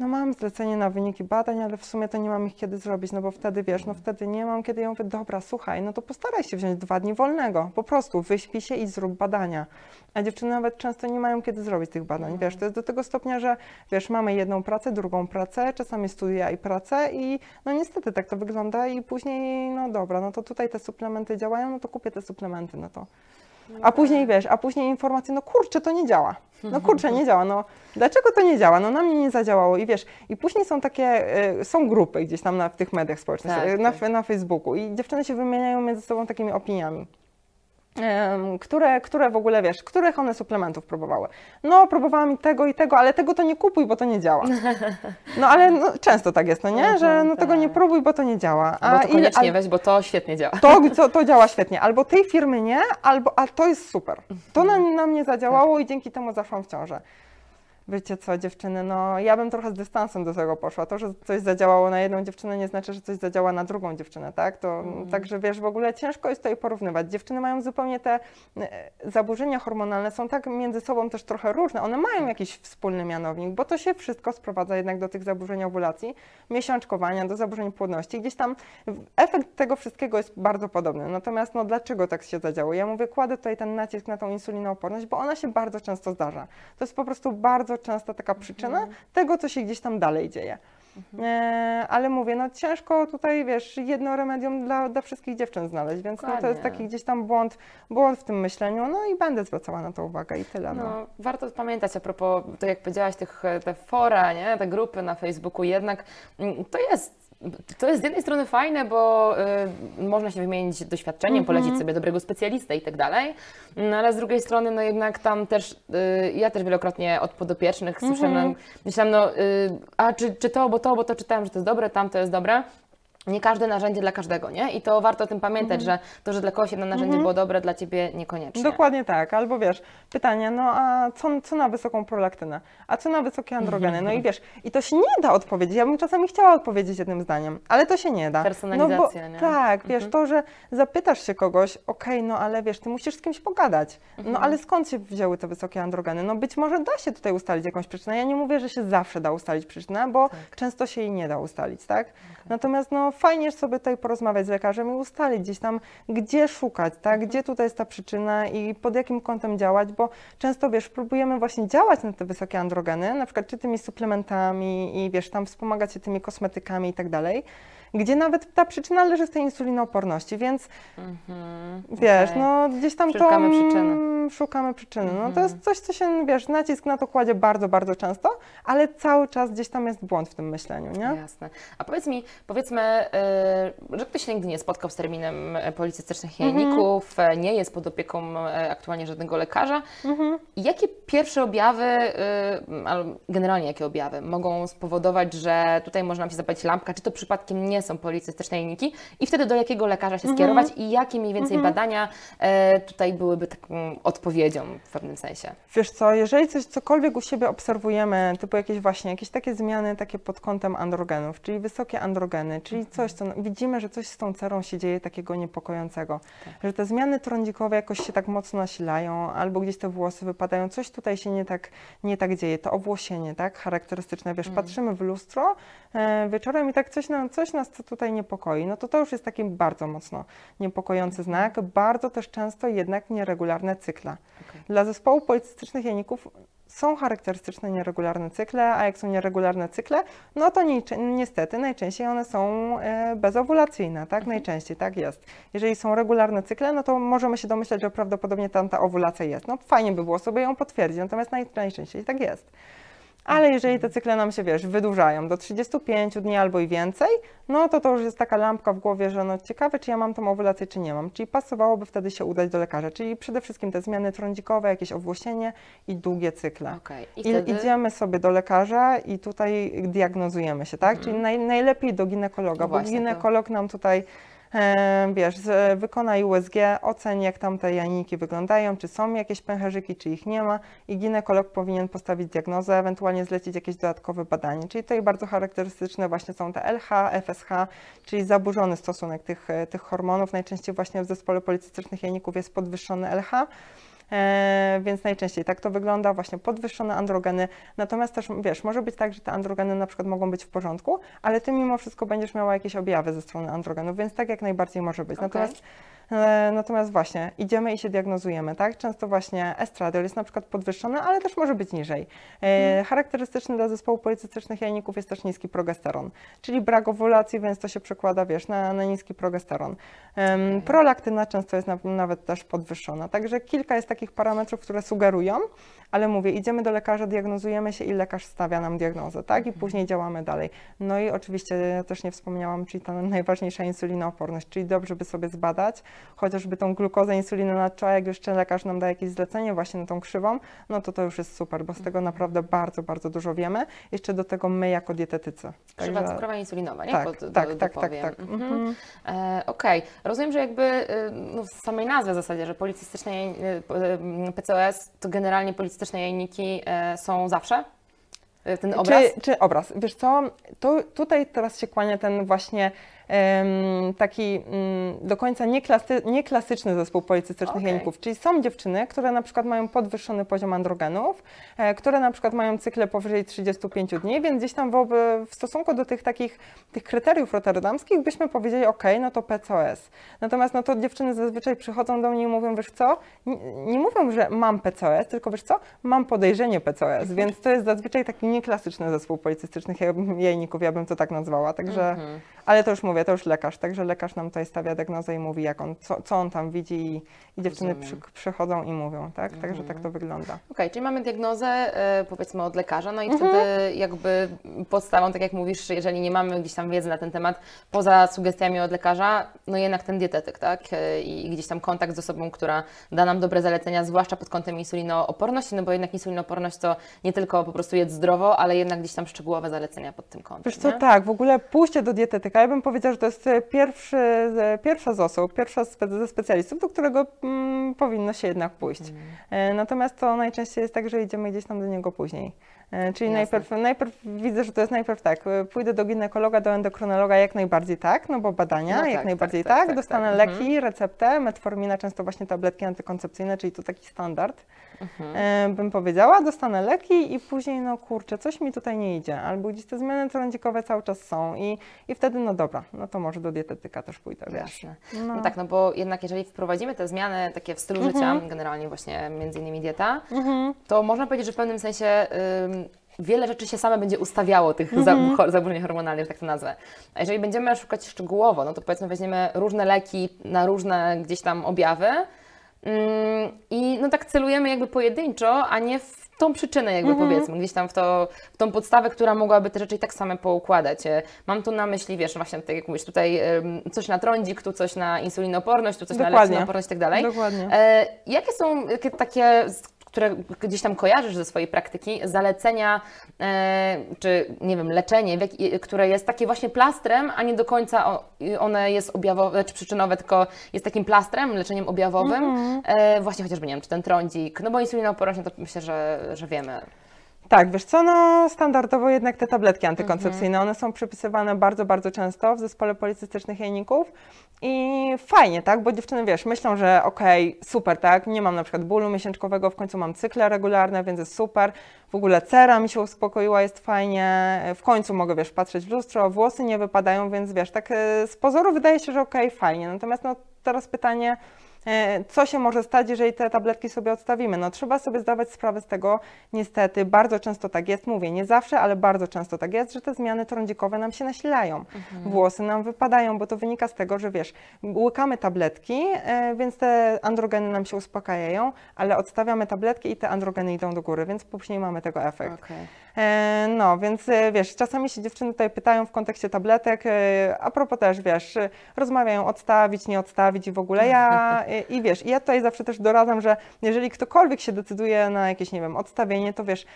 No mam zlecenie na wyniki badań, ale w sumie to nie mam ich kiedy zrobić, no bo wtedy, wiesz, no wtedy nie mam kiedy, ja mówię, dobra, słuchaj, no to postaraj się wziąć dwa dni wolnego, po prostu wyśpij się i zrób badania. A dziewczyny nawet często nie mają kiedy zrobić tych badań, wiesz, to jest do tego stopnia, że wiesz, mamy jedną pracę, drugą pracę, czasami studia i pracę i no niestety tak to wygląda i później, no dobra, no to tutaj te suplementy działają, no to kupię te suplementy, no to A później wiesz, a później informacje, no kurczę, to nie działa. No kurczę, nie działa. No dlaczego to nie działa? No na mnie nie zadziałało i wiesz, i później są takie, y, są grupy gdzieś tam na, w tych mediach społecznościowych, Tak, na, tak. na Facebooku i dziewczyny się wymieniają między sobą takimi opiniami. Które, które w ogóle wiesz, których one suplementów próbowały? No, próbowałam i tego i tego, ale tego to nie kupuj, bo to nie działa. No ale no, często tak jest, no nie? Że Mhm, no, tego nie tak. próbuj, bo to nie działa. Albo to ile- koniecznie al- weź, bo to świetnie działa. to, to, to działa świetnie. Albo tej firmy nie, albo a to jest super. To na, na mnie zadziałało i dzięki temu zaszłam w ciążę. Wiecie co, dziewczyny, no ja bym trochę z dystansem do tego poszła. To, że coś zadziałało na jedną dziewczynę, nie znaczy, że coś zadziała na drugą dziewczynę, tak? To, Także wiesz, w ogóle ciężko jest tutaj porównywać. Dziewczyny mają zupełnie te e, zaburzenia hormonalne, są tak między sobą też trochę różne. One mają jakiś wspólny mianownik, bo to się wszystko sprowadza jednak do tych zaburzeń ovulacji, miesiączkowania, do zaburzeń płodności. Gdzieś tam efekt tego wszystkiego jest bardzo podobny. Natomiast no, dlaczego tak się zadziało? Ja mówię, kładę tutaj ten nacisk na tą insulinooporność, bo ona się bardzo często zdarza. To jest po prostu bardzo często taka przyczyna tego, co się gdzieś tam dalej dzieje. E, ale mówię, no ciężko tutaj, wiesz, jedno remedium dla, dla wszystkich dziewczyn znaleźć, więc no, to jest taki gdzieś tam błąd, błąd w tym myśleniu, no i będę zwracała na to uwagę i tyle. No. No, warto pamiętać a propos, to jak powiedziałaś, tych, te fora, nie? te grupy na Facebooku, jednak mm, to jest. To jest z jednej strony fajne, bo y, można się wymienić doświadczeniem, Mhm. polecić sobie dobrego specjalistę i tak dalej, no, ale z drugiej strony, no jednak tam też, y, ja też wielokrotnie od podopiecznych słyszałam, Mhm. myślałam, no, y, a czy, czy to, bo to, bo to czytałem, że to jest dobre, tam to jest dobre. Nie każde narzędzie dla każdego, nie? I to warto o tym pamiętać, Mhm. że to, że dla kogoś jedno narzędzie było dobre, dla Ciebie niekoniecznie. Dokładnie tak, albo wiesz, pytanie, no a co, co na wysoką prolaktynę, a co na wysokie androgeny, no i wiesz, i to się nie da odpowiedzieć, ja bym czasami chciała odpowiedzieć jednym zdaniem, ale to się nie da. Personalizacja, no bo, nie? Tak, wiesz, to, że zapytasz się kogoś, okej, no ale wiesz, ty musisz z kimś pogadać, no ale skąd się wzięły te wysokie androgeny? No być może da się tutaj ustalić jakąś przyczynę, ja nie mówię, że się zawsze da ustalić przyczynę, bo często się jej nie da ustalić, tak? Natomiast no fajnie sobie tutaj porozmawiać z lekarzem i ustalić gdzieś tam, gdzie szukać, tak? Gdzie tutaj jest ta przyczyna i pod jakim kątem działać, bo często, wiesz, próbujemy właśnie działać na te wysokie androgeny, na przykład czy tymi suplementami i wiesz, tam wspomagać się tymi kosmetykami i tak dalej, gdzie nawet ta przyczyna leży w tej insulinooporności, więc Mhm, wiesz, okej. no gdzieś tam Szukamy to przyczyny. szukamy przyczyny. No to jest coś, co się, wiesz, nacisk na to kładzie bardzo, bardzo często, ale cały czas gdzieś tam jest błąd w tym myśleniu, nie? Jasne. A powiedz mi, powiedzmy, y, że ktoś się nigdy nie spotkał z terminem policystycznych Mhm. jajników, e, nie jest pod opieką e, aktualnie żadnego lekarza. Mhm. Jakie pierwsze objawy, y, albo generalnie jakie objawy mogą spowodować, że tutaj może nam się zapalić lampka, czy to przypadkiem nie są policystyczne jajniki i wtedy do jakiego lekarza się skierować i jakie mniej więcej badania e, tutaj byłyby taką odpowiedzią w pewnym sensie? Wiesz co, jeżeli coś, cokolwiek u siebie obserwujemy, typu jakieś właśnie, jakieś takie zmiany takie pod kątem androgenów, czyli wysokie androgeny, czyli coś, co widzimy, że coś z tą cerą się dzieje takiego niepokojącego, że te zmiany trądzikowe jakoś się tak mocno nasilają, albo gdzieś te włosy wypadają, coś tutaj się nie tak, nie tak dzieje, to owłosienie, tak, charakterystyczne, wiesz, patrzymy w lustro e, wieczorem i tak coś, nam, coś nas to tutaj niepokoi, no to to już jest taki bardzo mocno niepokojący znak, bardzo też często jednak nieregularne cykle. Dla zespołu policystycznych jajników są charakterystyczne nieregularne cykle, a jak są nieregularne cykle, no to ni niestety najczęściej one są e, bezowulacyjne, tak? Najczęściej tak jest. Jeżeli są regularne cykle, no to możemy się domyśleć, że prawdopodobnie tam ta owulacja jest. No fajnie by było sobie ją potwierdzić, natomiast naj najczęściej tak jest. Ale jeżeli te cykle nam się, wiesz, wydłużają do 35 dni albo i więcej, no to to już jest taka lampka w głowie, że no ciekawe, czy ja mam tą owulację, czy nie mam. Czyli pasowałoby wtedy się udać do lekarza. Czyli przede wszystkim te zmiany trądzikowe, jakieś owłosienie i długie cykle. Okej. I wtedy- idziemy sobie do lekarza i tutaj diagnozujemy się, tak? Czyli naj, najlepiej do ginekologa, No bo właśnie, to- ginekolog nam tutaj, wiesz, z, wykona USG, oceni jak tam te jajniki wyglądają, czy są jakieś pęcherzyki, czy ich nie ma i ginekolog powinien postawić diagnozę, ewentualnie zlecić jakieś dodatkowe badanie. Czyli tutaj bardzo charakterystyczne właśnie są te LH, FSH, czyli zaburzony stosunek tych, e, tych hormonów. Najczęściej właśnie w zespole policystycznych jajników jest podwyższony LH. E, więc najczęściej tak to wygląda, właśnie podwyższone androgeny. Natomiast też, wiesz, może być tak, że te androgeny na przykład mogą być w porządku, ale ty mimo wszystko będziesz miała jakieś objawy ze strony androgenów, więc tak jak najbardziej może być. Okej. Natomiast natomiast właśnie idziemy i się diagnozujemy, tak? Często właśnie estradiol jest na przykład podwyższony, ale też może być niżej. E, charakterystyczny dla zespołu policystycznych jajników jest też niski progesteron, czyli brak owulacji, więc to się przekłada, wiesz, na, na niski progesteron. Em, prolaktyna często jest na, nawet też podwyższona, także kilka jest takich parametrów, które sugerują, ale mówię, idziemy do lekarza, diagnozujemy się i lekarz stawia nam diagnozę, tak? I później działamy dalej. No i oczywiście ja też nie wspomniałam, czyli ta najważniejsza insulinooporność, czyli dobrze by sobie zbadać, chociażby tą glukozę, insulinę nadczoła, jak jeszcze lekarz nam da jakieś zlecenie właśnie na tą krzywą, no to to już jest super, bo z tego naprawdę bardzo, bardzo dużo wiemy. Jeszcze do tego my jako dietetycy. Krzywa Także- cukrowa insulinowa, nie? Tak, Pod- do- tak, tak, tak, tak. Mhm. Mhm. E, Okej, rozumiem, że jakby y, no, w samej nazwie w zasadzie, że policystyczne jaj- y, p- y, PCOS to generalnie policystyczne jajniki e, są zawsze? Y, Ten obraz? Czy, czy obraz? Wiesz co, to, tutaj teraz się kłania ten właśnie taki mm, do końca nieklasy, nieklasyczny zespół policystycznych jajników, czyli są dziewczyny, które na przykład mają podwyższony poziom androgenów, e, które na przykład mają cykle powyżej 35 dni, więc gdzieś tam w, stosunku do tych takich tych kryteriów rotterdamskich byśmy powiedzieli, ok, no to PCOS. Natomiast no to dziewczyny zazwyczaj przychodzą do mnie i mówią, wiesz co, nie, nie mówią, że mam PCOS, tylko wiesz co, mam podejrzenie PCOS, więc to jest zazwyczaj taki nieklasyczny zespół policystycznych jaj- jajników, ja bym to tak nazwała, także, Mhm. ale to już mówię, to już lekarz, także lekarz nam tutaj stawia diagnozę i mówi, jak on, co, co on tam widzi i, i dziewczyny przy, przychodzą i mówią, tak, także tak to wygląda. Okej, czyli mamy diagnozę e, powiedzmy od lekarza, no i Mhm. wtedy jakby podstawą, tak jak mówisz, jeżeli nie mamy gdzieś tam wiedzy na ten temat, poza sugestiami od lekarza, no jednak ten dietetyk, tak? E, I gdzieś tam kontakt z osobą, która da nam dobre zalecenia, zwłaszcza pod kątem insulinooporności, no bo jednak insulinooporność to nie tylko po prostu jedz zdrowo, ale jednak gdzieś tam szczegółowe zalecenia pod tym kątem. Wiesz co, nie? tak, w ogóle pójście do dietetyka, ja bym powiedziała, że to jest e, pierwszy, e, pierwsza z osób, pierwsza ze specjalistów, do którego mm, powinno się jednak pójść. E, Natomiast to najczęściej jest tak, że idziemy gdzieś tam do niego później. Czyli najpierw, najpierw widzę, że to jest najpierw tak, pójdę do ginekologa, do endokrynologa jak najbardziej tak, no bo badania, No jak tak, najbardziej tak, tak, tak, tak, dostanę tak. leki, receptę, metformina, często właśnie tabletki antykoncepcyjne, czyli to taki standard, Mhm. e, bym powiedziała, dostanę leki i później, no kurczę, coś mi tutaj nie idzie, albo gdzieś te zmiany trądzikowe cały czas są i, i wtedy, no dobra, no to może do dietetyka też pójdę, wiesz. Jasne. No. No. tak, no bo jednak jeżeli wprowadzimy te zmiany takie w stylu Mhm. życia, generalnie właśnie między innymi dieta, to można powiedzieć, że w pewnym sensie ym, wiele rzeczy się same będzie ustawiało tych Mhm. za, cho- zaburzeń hormonalnych, tak to nazwę. A jeżeli będziemy szukać szczegółowo, no to powiedzmy weźmiemy różne leki na różne gdzieś tam objawy no tak celujemy jakby pojedynczo, a nie w tą przyczynę jakby Mhm. powiedzmy, gdzieś tam w, to, w tą podstawę, która mogłaby te rzeczy i tak same poukładać. E, Mam tu na myśli, wiesz, właśnie tak jak mówisz, tutaj coś na trądzik, tu coś na insulinooporność, tu coś na Dokładnie. leptinooporność i tak dalej. Dokładnie. E, jakie są jakie takie, które gdzieś tam kojarzysz ze swojej praktyki, zalecenia, e, czy nie wiem, leczenie, które jest takie właśnie plastrem, a nie do końca one jest objawowe, czy przyczynowe, tylko jest takim plastrem, leczeniem objawowym, Mhm. e, właśnie chociażby, nie wiem, czy ten trądzik, no bo insulinooporność, no to myślę, że, że wiemy. Tak, wiesz co, no standardowo jednak te tabletki antykoncepcyjne, Mhm. one są przypisywane bardzo, bardzo często w zespole policystycznych jajników i fajnie, tak, bo dziewczyny, wiesz, myślą, że okej, super, tak, nie mam na przykład bólu miesięczkowego, w końcu mam cykle regularne, więc jest super, w ogóle cera mi się uspokoiła, jest fajnie, w końcu mogę, wiesz, patrzeć w lustro, włosy nie wypadają, więc wiesz, tak e, z pozoru wydaje się, że okej, fajnie, natomiast no teraz pytanie, Co się może stać, jeżeli te tabletki sobie odstawimy? No trzeba sobie zdawać sprawę z tego, niestety, bardzo często tak jest, mówię, nie zawsze, ale bardzo często tak jest, że te zmiany trądzikowe nam się nasilają. Włosy nam wypadają, bo to wynika z tego, że wiesz, łykamy tabletki, e, więc te androgeny nam się uspokajają, ale odstawiamy tabletki i te androgeny idą do góry, więc później mamy tego efekt. Okej. E, No, więc e, wiesz, czasami się dziewczyny tutaj pytają w kontekście tabletek, e, a propos też, wiesz, rozmawiają odstawić, nie odstawić i w ogóle ja, e, i wiesz, i ja tutaj zawsze też doradzam, że jeżeli ktokolwiek się decyduje na jakieś, nie wiem, odstawienie, to wiesz,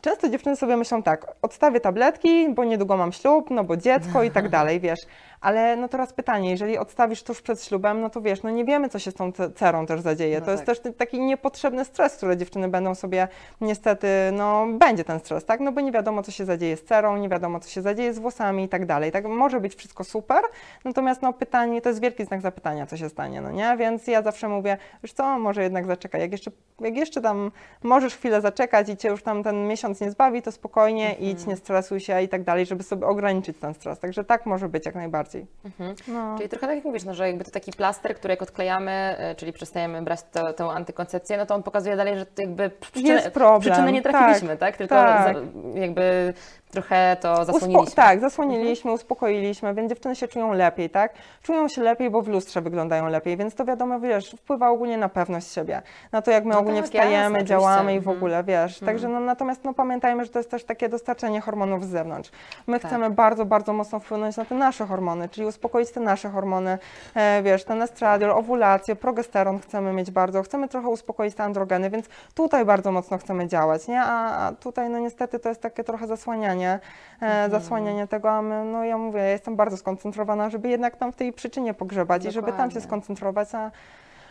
często dziewczyny sobie myślą tak, odstawię tabletki, bo niedługo mam ślub, no bo dziecko i tak dalej, wiesz, ale no teraz pytanie, jeżeli odstawisz tuż przed ślubem, no to wiesz, no nie wiemy, co się z tą ce- cerą też zadzieje. No to jest tak. też taki niepotrzebny stres, który dziewczyny będą sobie niestety, no będzie ten stres, tak? No bo nie wiadomo, co się zadzieje z cerą, nie wiadomo, co się zadzieje z włosami i tak dalej. Tak może być wszystko super, natomiast no pytanie, to jest wielki znak zapytania, co się stanie, no nie? Więc więc ja zawsze mówię, wiesz co, może jednak zaczekaj, jak jeszcze, jak jeszcze tam możesz chwilę zaczekać i cię już tam ten miesiąc nie zbawi, to spokojnie Mhm. idź, nie stresuj się i tak dalej, żeby sobie ograniczyć ten stres. Także tak może być jak najbardziej. Mhm. No. Czyli trochę tak jak mówisz, no, że jakby to taki plaster, który jak odklejamy, e, czyli przestajemy brać to, tę antykoncepcję, no to on pokazuje dalej, że to jakby przyczynę, Jest problem, przyczynę nie trafiliśmy, tak? Tylko tak. Za, jakby trochę to Uspo- zasłoniliśmy. tak, zasłoniliśmy, uspokoiliśmy, więc dziewczyny się czują lepiej, tak? Czują się lepiej, bo w lustrze wyglądają lepiej, więc to wiadomo, wiesz, wpływa ogólnie na pewność siebie, na to, jak my No ogólnie tak, wstajemy, działamy i w Mhm. ogóle, wiesz. Także no, natomiast no, pamiętajmy, że to jest też takie dostarczenie hormonów z zewnątrz. My Tak. chcemy bardzo, bardzo mocno wpłynąć na te nasze hormony, czyli uspokoić te nasze hormony, e, wiesz, ten estradiol, owulację, progesteron chcemy mieć bardzo, chcemy trochę uspokoić te androgeny, więc tutaj bardzo mocno chcemy działać, nie? A, a tutaj no niestety to jest takie trochę zasłanianie, e, zasłanianie tego, a my, no ja mówię, ja jestem bardzo skoncentrowana, żeby jednak tam w tej przyczynie pogrzebać i żeby tam się Dokładnie. skoncentrować, a,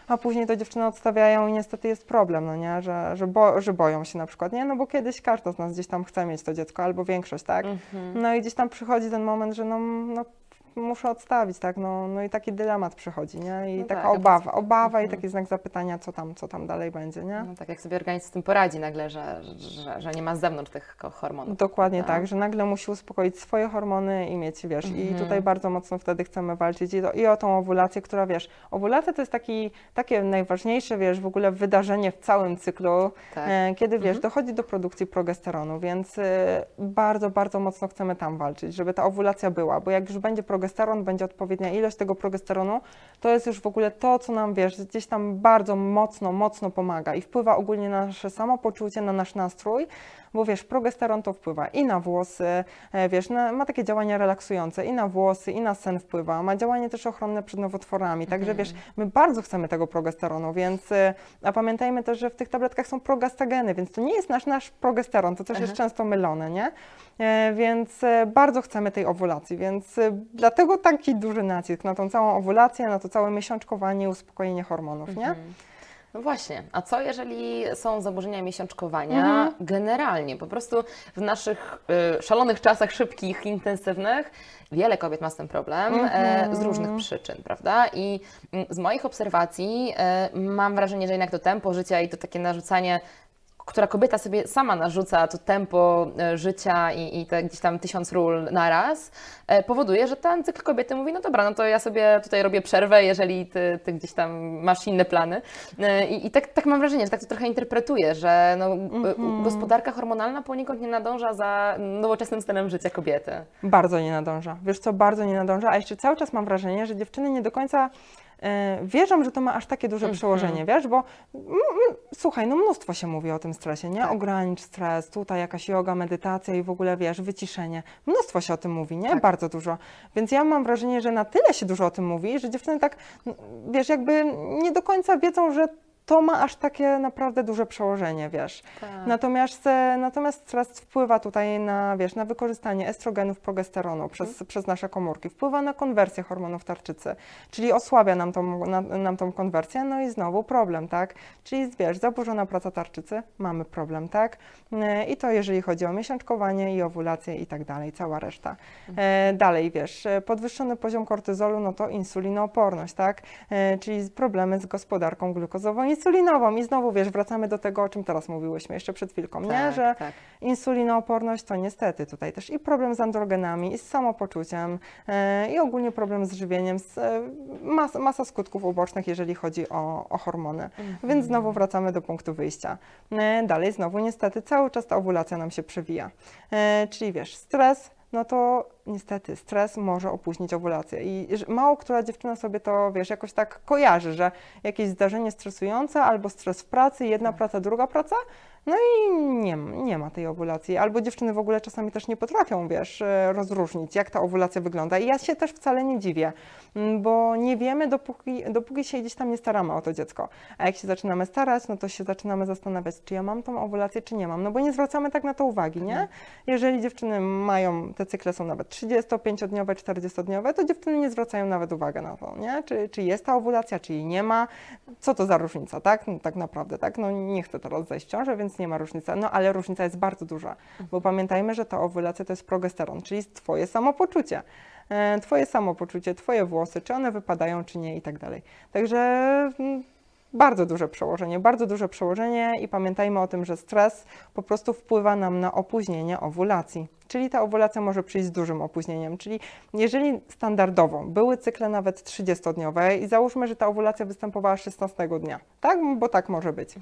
a później to dziewczyny odstawiają i niestety jest problem, no nie, że, że, bo, że boją się na przykład, nie, no bo kiedyś każda z nas gdzieś tam chce mieć to dziecko, albo większość, tak, Mhm. no i gdzieś tam przychodzi ten moment, że no, no muszę odstawić, tak, no, no i taki dylemat przychodzi, nie, i No taka tak, obawa, obawa i Mhm. taki znak zapytania, co tam, co tam dalej będzie, nie. No tak, jak sobie organizm z tym poradzi nagle, że, że, że nie ma z zewnątrz tych hormonów. Dokładnie prawda? tak, że nagle musi uspokoić swoje hormony i mieć, wiesz, i Mhm. tutaj bardzo mocno wtedy chcemy walczyć i, i o tą owulację, która, wiesz, owulacja to jest taki, takie najważniejsze, wiesz, w ogóle wydarzenie w całym cyklu, Tak. e, kiedy, wiesz, Mhm. dochodzi do produkcji progesteronu, więc e, bardzo, bardzo mocno chcemy tam walczyć, żeby ta owulacja była, bo jak już będzie progesteron, będzie odpowiednia ilość tego progesteronu, to jest już w ogóle to, co nam, wiesz, gdzieś tam bardzo mocno, mocno pomaga i wpływa ogólnie na nasze samopoczucie, na nasz nastrój, bo wiesz, progesteron to wpływa i na włosy, e, wiesz, na, ma takie działania relaksujące i na włosy, i na sen wpływa, ma działanie też ochronne przed nowotworami, także Mhm. wiesz, my bardzo chcemy tego progesteronu, więc, e, a pamiętajmy też, że w tych tabletkach są progestageny, więc to nie jest nasz, nasz progesteron, to też jest często mylone, nie? E, Więc e, bardzo chcemy tej owulacji, więc e, dlatego taki duży nacisk na tą całą owulację, na to całe miesiączkowanie, uspokojenie hormonów, nie? Mhm. No właśnie, a co jeżeli są zaburzenia miesiączkowania Mhm. generalnie? Po prostu w naszych y, szalonych czasach, szybkich, intensywnych, wiele kobiet ma z tym problem Mhm. z różnych przyczyn, prawda? I mm, z moich obserwacji mam wrażenie, że jednak to tempo życia i to takie narzucanie która kobieta sobie sama narzuca to tempo e, życia i, i te gdzieś tam tysiąc ról naraz, e, powoduje, że ten cykl kobiety mówi, no dobra, no to ja sobie tutaj robię przerwę, jeżeli ty, ty gdzieś tam masz inne plany. E, I, i tak, tak mam wrażenie, że tak to trochę interpretuję, że no, e, gospodarka hormonalna poniekąd nie nadąża za nowoczesnym stanem życia kobiety. Bardzo nie nadąża. Wiesz co, bardzo nie nadąża, a jeszcze cały czas mam wrażenie, że dziewczyny nie do końca wierzą, że to ma aż takie duże Mhm. przełożenie, wiesz, bo słuchaj, no mnóstwo się mówi o tym stresie, nie? Tak. Ogranicz stres, tutaj jakaś yoga, medytacja i w ogóle, wiesz, wyciszenie. Mnóstwo się o tym mówi, nie? Tak. Bardzo dużo. Więc ja mam wrażenie, że na tyle się dużo o tym mówi, że dziewczyny tak, wiesz, jakby nie do końca wiedzą, że to ma aż takie naprawdę duże przełożenie, wiesz. Natomiast, e, natomiast stres wpływa tutaj na, wiesz, na wykorzystanie estrogenów, progesteronu przez, przez nasze komórki, wpływa na konwersję hormonów tarczycy, czyli osłabia nam tą, na, nam tą konwersję, no i znowu problem, tak? Czyli wiesz, zaburzona praca tarczycy, mamy problem, tak? E, I to jeżeli chodzi o miesiączkowanie i owulację i tak dalej, cała reszta. E, dalej, wiesz, podwyższony poziom kortyzolu, no to insulinooporność, tak? Czyli problemy z gospodarką glukozową, insulinową i znowu, wiesz, wracamy do tego, o czym teraz mówiłyśmy jeszcze przed chwilką, nie? Tak, Że tak. Insulinooporność to niestety tutaj też i problem z androgenami, i z samopoczuciem, e, i ogólnie problem z żywieniem, z, e, mas, masa skutków ubocznych, jeżeli chodzi o, o hormony. Więc znowu wracamy do punktu wyjścia. E, dalej znowu niestety cały czas ta owulacja nam się przewija. Czyli wiesz, stres, no to niestety stres może opóźnić owulację. I mało która dziewczyna sobie to, wiesz, jakoś tak kojarzy, że jakieś zdarzenie stresujące albo stres w pracy, jedna praca, druga praca, no i nie, nie ma tej owulacji. Albo dziewczyny w ogóle czasami też nie potrafią, wiesz, e, rozróżnić, jak ta owulacja wygląda. I ja się też wcale nie dziwię, bo nie wiemy, dopóki, dopóki się gdzieś tam nie staramy o to dziecko. A jak się zaczynamy starać, no to się zaczynamy zastanawiać, czy ja mam tą owulację, czy nie mam. No bo nie zwracamy tak na to uwagi, nie? Jeżeli dziewczyny mają, te cykle są nawet 35-dniowe, 40-dniowe, to dziewczyny nie zwracają nawet uwagi na to, nie? Czy, czy jest ta owulacja, czy jej nie ma. Co to za różnica, tak? No, tak naprawdę, tak? No nie chcę teraz zajść w ciążę, więc nie ma różnicy. No ale różnica jest bardzo duża, bo pamiętajmy, że ta owulacja to jest progesteron, czyli twoje samopoczucie. e, Twoje samopoczucie, Twoje włosy, czy one wypadają, czy nie i tak dalej. Także mm, bardzo duże przełożenie, bardzo duże przełożenie i pamiętajmy o tym, że stres po prostu wpływa nam na opóźnienie owulacji. Czyli ta owulacja może przyjść z dużym opóźnieniem. Czyli jeżeli standardowo były cykle nawet 30-dniowe i załóżmy, że ta owulacja występowała 16 dnia, tak? Bo tak może być.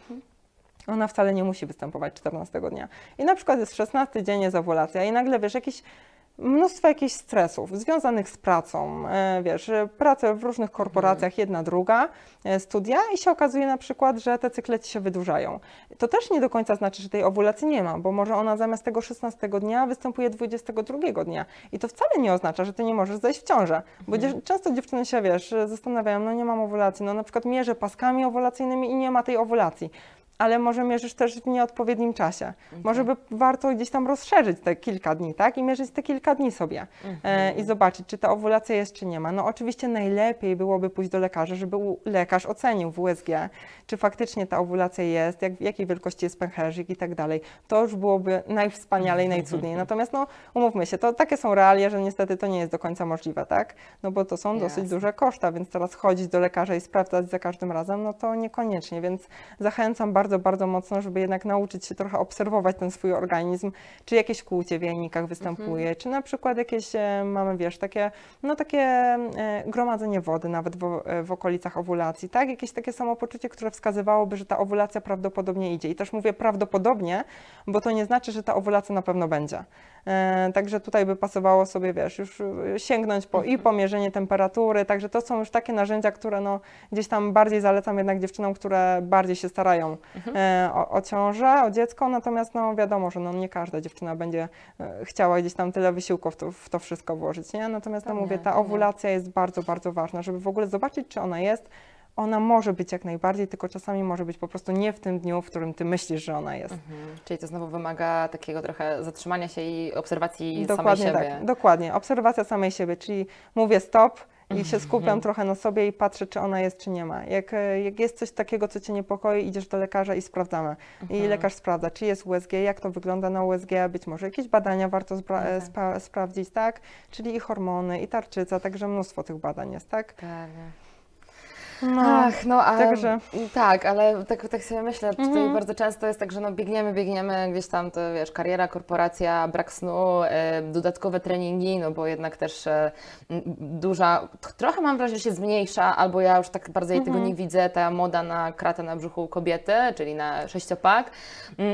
Ona wcale nie musi występować 14 dnia. I na przykład jest 16 dzień, jest owulacja i nagle, wiesz, jakiś mnóstwo jakichś stresów związanych z pracą, e, wiesz, pracę w różnych korporacjach, jedna, druga, e, studia i się okazuje na przykład, że te cykle ci się wydłużają. To też nie do końca znaczy, że tej owulacji nie ma, bo może ona zamiast tego 16 dnia występuje 22 dnia i to wcale nie oznacza, że ty nie możesz zejść w ciążę, bo mhm. często dziewczyny się, wiesz, zastanawiają, no nie mam owulacji, no na przykład mierzę paskami owulacyjnymi i nie ma tej owulacji ale może mierzysz też w nieodpowiednim czasie. Mhm. Może by warto gdzieś tam rozszerzyć te kilka dni, tak? I mierzyć te kilka dni sobie mhm. e, i zobaczyć, czy ta owulacja jest, czy nie ma. No oczywiście najlepiej byłoby pójść do lekarza, żeby lekarz ocenił w USG, czy faktycznie ta owulacja jest, jak, jakiej wielkości jest pęcherzyk i tak dalej. To już byłoby najwspanialej, najcudniej. Natomiast no, umówmy się, to takie są realia, że niestety to nie jest do końca możliwe, tak? No bo to są Jasne. dosyć duże koszta, więc teraz chodzić do lekarza i sprawdzać za każdym razem, no to niekoniecznie, więc zachęcam bardzo, bardzo mocno, żeby jednak nauczyć się trochę obserwować ten swój organizm, czy jakieś kłucie w jajnikach występuje, mhm. czy na przykład jakieś, e, mamy wiesz, takie, no takie e, gromadzenie wody nawet w, e, w okolicach owulacji, tak? Jakieś takie samopoczucie, które wskazywałoby, że ta owulacja prawdopodobnie idzie. I też mówię prawdopodobnie, bo to nie znaczy, że ta owulacja na pewno będzie. E, także tutaj by pasowało sobie, wiesz, już sięgnąć po i pomierzenie temperatury, także to są już takie narzędzia, które no, gdzieś tam bardziej zalecam jednak dziewczynom, które bardziej się starają mhm. e, o, o ciążę, o dziecko, natomiast no wiadomo, że no, nie każda dziewczyna będzie e, chciała gdzieś tam tyle wysiłków w to, w to wszystko włożyć, nie? Natomiast no, mówię, ta owulacja jest bardzo, bardzo ważna, żeby w ogóle zobaczyć, czy ona jest, ona może być jak najbardziej, tylko czasami może być po prostu nie w tym dniu, w którym ty myślisz, że ona jest. Mhm. Czyli to znowu wymaga takiego trochę zatrzymania się i obserwacji dokładnie samej siebie. Tak, dokładnie, obserwacja samej siebie, czyli mówię stop, i się skupiam mhm. trochę na sobie i patrzę, czy ona jest, czy nie ma. Jak, jak jest coś takiego, co cię niepokoi, idziesz do lekarza i sprawdzamy. I mhm. lekarz sprawdza, czy jest USG, jak to wygląda na USG, być może jakieś badania warto okay. spra sprawdzić, tak? Czyli i hormony, i tarczyca, także mnóstwo tych badań jest, tak? Tak. No, Ach, no ale, także... tak, ale tak, tak sobie myślę, tutaj mhm. bardzo często jest tak, że no biegniemy, biegniemy, gdzieś tam to wiesz, kariera, korporacja, brak snu, e, dodatkowe treningi, no bo jednak też e, duża, trochę mam wrażenie, że się zmniejsza, albo ja już tak bardzo jej tego mhm. nie widzę, ta moda na kratę na brzuchu kobiety, czyli na sześciopak,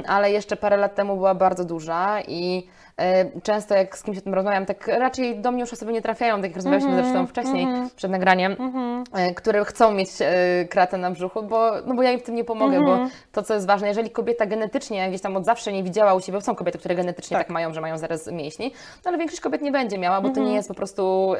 ale jeszcze parę lat temu była bardzo duża i często jak z kimś o tym rozmawiam, tak raczej do mnie już osoby nie trafiają, tak jak rozmawialiśmy mm -hmm, zresztą wcześniej mm -hmm. przed nagraniem, mm -hmm. które chcą mieć e, kratę na brzuchu, bo, no bo ja im w tym nie pomogę, bo mhm. to, co jest ważne, jeżeli kobieta genetycznie gdzieś tam od zawsze nie widziała u siebie, bo są kobiety, które genetycznie tak, tak mają, że mają zaraz mięśni, no ale większość kobiet nie będzie miała, bo to nie mhm. jest po prostu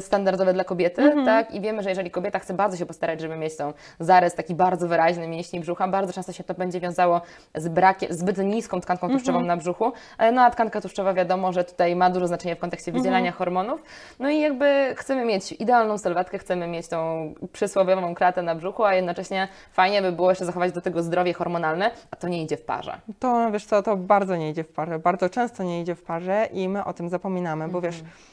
standardowe dla kobiety, mm -hmm. tak? I wiemy, że jeżeli kobieta chce bardzo się postarać, żeby mieć tą zarys taki bardzo wyraźny mięśni brzucha, bardzo często się to będzie wiązało z brakiem, zbyt niską tkanką mhm. tłuszczową mm -hmm. na brzuchu, no a tkanka tłuszczowa wiadomo, że tutaj ma dużo znaczenia w kontekście wydzielania mm -hmm. hormonów. No i jakby chcemy mieć idealną sylwetkę, chcemy mieć tą przysłowiową kratę na brzuchu, a jednocześnie fajnie by było jeszcze zachować do tego zdrowie hormonalne, a to nie idzie w parze. To wiesz co, to bardzo nie idzie w parze, bardzo często nie idzie w parze i my o tym zapominamy, bo wiesz, mhm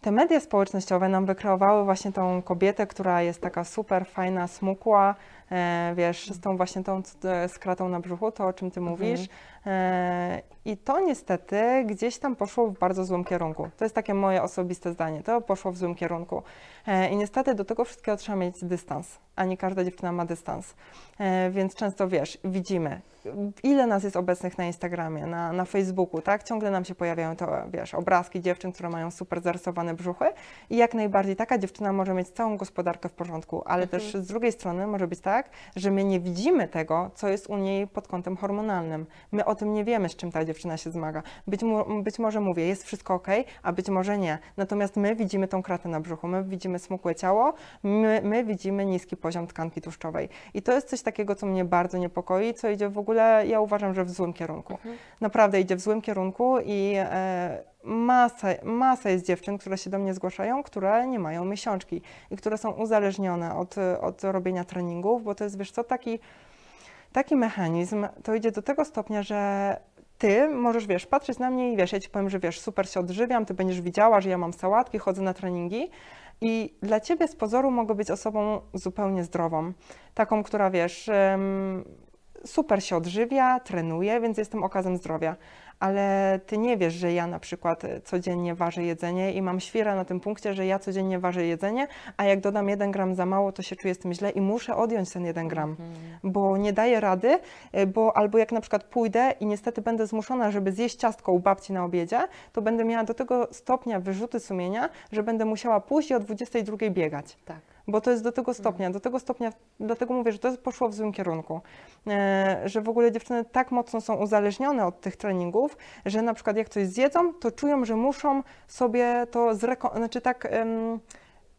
te media społecznościowe nam wykreowały właśnie tą kobietę, która jest taka super fajna, smukła, e, wiesz, z tą właśnie tą skratą na brzuchu, to o czym ty mówisz. E, I to niestety gdzieś tam poszło w bardzo złym kierunku. To jest takie moje osobiste zdanie. To poszło w złym kierunku. E, I niestety do tego wszystkiego trzeba mieć dystans, a nie każda dziewczyna ma dystans. E, więc często wiesz, widzimy, ile nas jest obecnych na Instagramie, na, na Facebooku, tak? Ciągle nam się pojawiają to, wiesz, obrazki dziewczyn, które mają super zarysowane brzuchy i jak najbardziej taka dziewczyna może mieć całą gospodarkę w porządku, ale mhm. też z drugiej strony może być tak, że my nie widzimy tego, co jest u niej pod kątem hormonalnym. My o tym nie wiemy, z czym ta dziewczyna się zmaga. Być, mu, być może mówię, jest wszystko ok, a być może nie. Natomiast my widzimy tą kratę na brzuchu, my widzimy smukłe ciało, my, my widzimy niski poziom tkanki tłuszczowej. I to jest coś takiego, co mnie bardzo niepokoi, co idzie w ogóle, ja uważam, że w złym kierunku. Mhm. Naprawdę idzie w złym kierunku i e, masa, masa jest dziewczyn, które się do mnie zgłaszają, które nie mają miesiączki i które są uzależnione od, od robienia treningów, bo to jest, wiesz co, taki taki mechanizm to idzie do tego stopnia, że ty możesz, wiesz, patrzeć na mnie i wiesz, ja ci powiem, że wiesz, super się odżywiam, ty będziesz widziała, że ja mam sałatki, chodzę na treningi i dla ciebie z pozoru mogę być osobą zupełnie zdrową, taką, która, wiesz, super się odżywia, trenuje, więc jestem okazem zdrowia ale ty nie wiesz, że ja na przykład e, codziennie ważę jedzenie i mam świra na tym punkcie, że ja codziennie ważę jedzenie, a jak dodam jeden gram za mało, to się czuję z tym źle i muszę odjąć ten jeden gram, mhm. bo nie daję rady, e, bo albo jak na przykład pójdę i niestety będę zmuszona, żeby zjeść ciastko u babci na obiedzie, to będę miała do tego stopnia wyrzuty sumienia, że będę musiała pójść i o 22 biegać. Tak bo to jest do tego stopnia, do tego stopnia, dlatego mówię, że to poszło w złym kierunku, e, że w ogóle dziewczyny tak mocno są uzależnione od tych treningów, że na przykład jak coś zjedzą, to czują, że muszą sobie to zreko- znaczy tak... Um,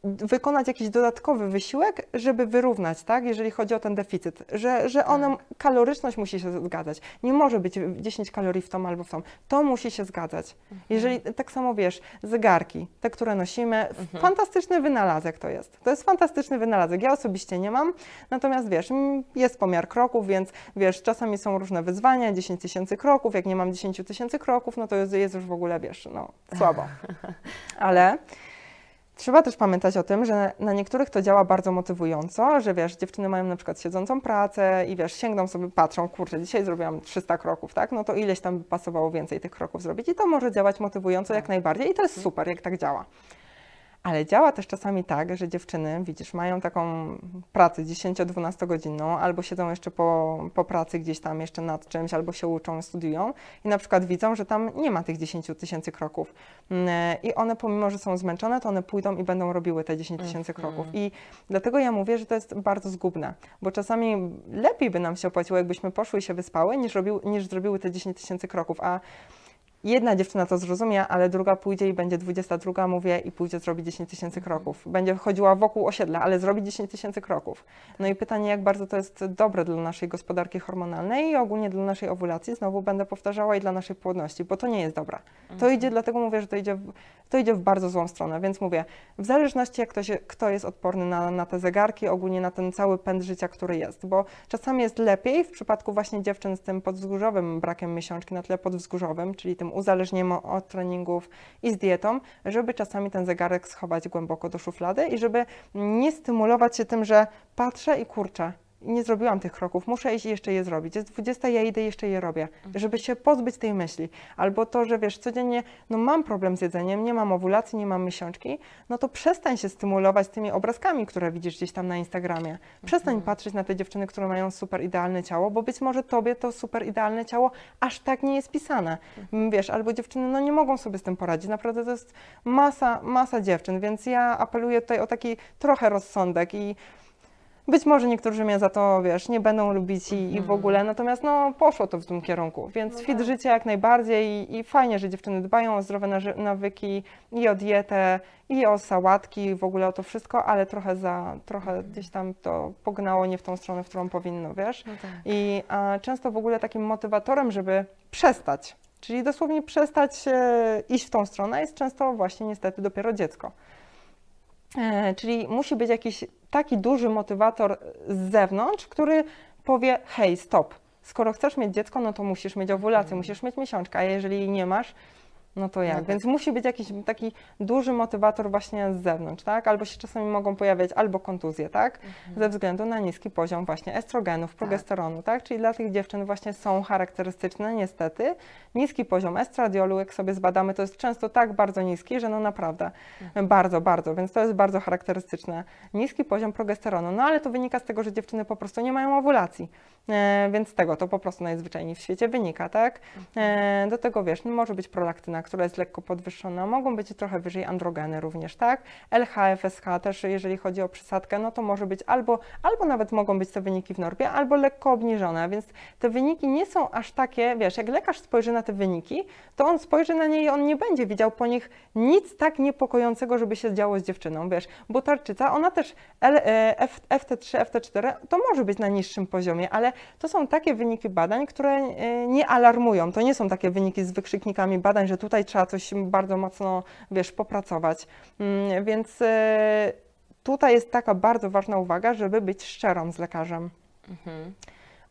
wykonać jakiś dodatkowy wysiłek, żeby wyrównać, tak, jeżeli chodzi o ten deficyt, że, że ona, tak. kaloryczność musi się zgadzać. Nie może być 10 kalorii w tom albo w tom. To musi się zgadzać. Mhm. Jeżeli, tak samo wiesz, zegarki, te, które nosimy, mhm. fantastyczny wynalazek to jest. To jest fantastyczny wynalazek. Ja osobiście nie mam, natomiast wiesz, jest pomiar kroków, więc wiesz, czasami są różne wyzwania, 10 tysięcy kroków, jak nie mam 10 tysięcy kroków, no to jest, jest już w ogóle, wiesz, no, słabo. Ale Trzeba też pamiętać o tym, że na niektórych to działa bardzo motywująco, że wiesz, dziewczyny mają na przykład siedzącą pracę i wiesz, sięgną sobie, patrzą, kurczę, dzisiaj zrobiłam 300 kroków, tak? No to ileś tam by pasowało więcej tych kroków zrobić i to może działać motywująco jak tak. najbardziej i to jest mhm. super, jak tak działa. Ale działa też czasami tak, że dziewczyny, widzisz, mają taką pracę 10-12 godzinną, albo siedzą jeszcze po, po pracy gdzieś tam jeszcze nad czymś, albo się uczą, studiują i na przykład widzą, że tam nie ma tych 10 tysięcy kroków. Mm, I one pomimo, że są zmęczone, to one pójdą i będą robiły te 10 tysięcy mhm. kroków. I dlatego ja mówię, że to jest bardzo zgubne, bo czasami lepiej by nam się opłaciło, jakbyśmy poszły i się wyspały, niż, robił, niż zrobiły te 10 tysięcy kroków. A Jedna dziewczyna to zrozumie, ale druga pójdzie i będzie 22, mówię, i pójdzie zrobić 10 tysięcy mhm. kroków. Będzie chodziła wokół osiedla, ale zrobi 10 tysięcy kroków. No i pytanie, jak bardzo to jest dobre dla naszej gospodarki hormonalnej i ogólnie dla naszej owulacji, znowu będę powtarzała, i dla naszej płodności, bo to nie jest dobra. To mhm. idzie, dlatego mówię, że to idzie, w, to idzie w bardzo złą stronę, więc mówię, w zależności jak ktoś, kto jest odporny na, na te zegarki, ogólnie na ten cały pęd życia, który jest, bo czasami jest lepiej w przypadku właśnie dziewczyn z tym podwzgórzowym brakiem miesiączki na tle podwzgórzowym, czyli tym uzależnieniem od treningów i z dietą, żeby czasami ten zegarek schować głęboko do szuflady i żeby nie stymulować się tym, że patrzę i kurczę, nie zrobiłam tych kroków, muszę iść i jeszcze je zrobić. Jest 20, ja idę jeszcze je robię, mhm. żeby się pozbyć tej myśli. Albo to, że wiesz, codziennie, no mam problem z jedzeniem, nie mam owulacji, nie mam miesiączki, no to przestań się stymulować tymi obrazkami, które widzisz gdzieś tam na Instagramie. Przestań mhm. patrzeć na te dziewczyny, które mają super idealne ciało, bo być może tobie to super idealne ciało aż tak nie jest pisane. Mhm. Wiesz, albo dziewczyny, no nie mogą sobie z tym poradzić. Naprawdę to jest masa, masa dziewczyn, więc ja apeluję tutaj o taki trochę rozsądek i być może niektórzy mnie za to, wiesz, nie będą lubić i, i w mhm. ogóle, natomiast no poszło to w tym kierunku, więc no fit tak. życie jak najbardziej i, i, fajnie, że dziewczyny dbają o zdrowe nawyki i o dietę i o sałatki, w ogóle o to wszystko, ale trochę za, trochę mhm. gdzieś tam to pognało nie w tą stronę, w którą powinno, wiesz. No tak. I a, często w ogóle takim motywatorem, żeby przestać, czyli dosłownie przestać e, iść w tą stronę jest często właśnie niestety dopiero dziecko. E, czyli musi być jakiś taki duży motywator z zewnątrz, który powie: hej, stop. Skoro chcesz mieć dziecko, no to musisz mieć owulację, mhm. musisz mieć miesiączkę, a jeżeli jej nie masz, no to jak? No tak. Więc musi być jakiś taki duży motywator właśnie z zewnątrz, tak? Albo się czasami mogą pojawiać albo kontuzje, tak? Mhm. Ze względu na niski poziom właśnie estrogenów, tak. progesteronu, tak. tak? Czyli dla tych dziewczyn właśnie są charakterystyczne niestety niski poziom estradiolu, jak sobie zbadamy, to jest często tak bardzo niski, że no naprawdę mhm. bardzo, bardzo, więc to jest bardzo charakterystyczne. Niski poziom progesteronu, no ale to wynika z tego, że dziewczyny po prostu nie mają owulacji, więc z tego to po prostu najzwyczajniej w świecie wynika, tak? E, do tego wiesz, no, może być prolaktyna która jest lekko podwyższona, mogą być trochę wyżej androgeny również, tak? LH, FSH też, jeżeli chodzi o przysadkę, no to może być albo, albo nawet mogą być te wyniki w normie, albo lekko obniżone, więc te wyniki nie są aż takie, wiesz, jak lekarz spojrzy na te wyniki, to on spojrzy na nie i on nie będzie widział po nich nic tak niepokojącego, żeby się działo z dziewczyną, wiesz, bo tarczyca, ona też e, FT3, FT4, to może być na niższym poziomie, ale to są takie wyniki badań, które e, nie alarmują, to nie są takie wyniki z wykrzyknikami badań, że tu tutaj trzeba coś bardzo mocno, wiesz, popracować. Mm, więc e, tutaj jest taka bardzo ważna uwaga, żeby być szczerą z lekarzem. Mhm.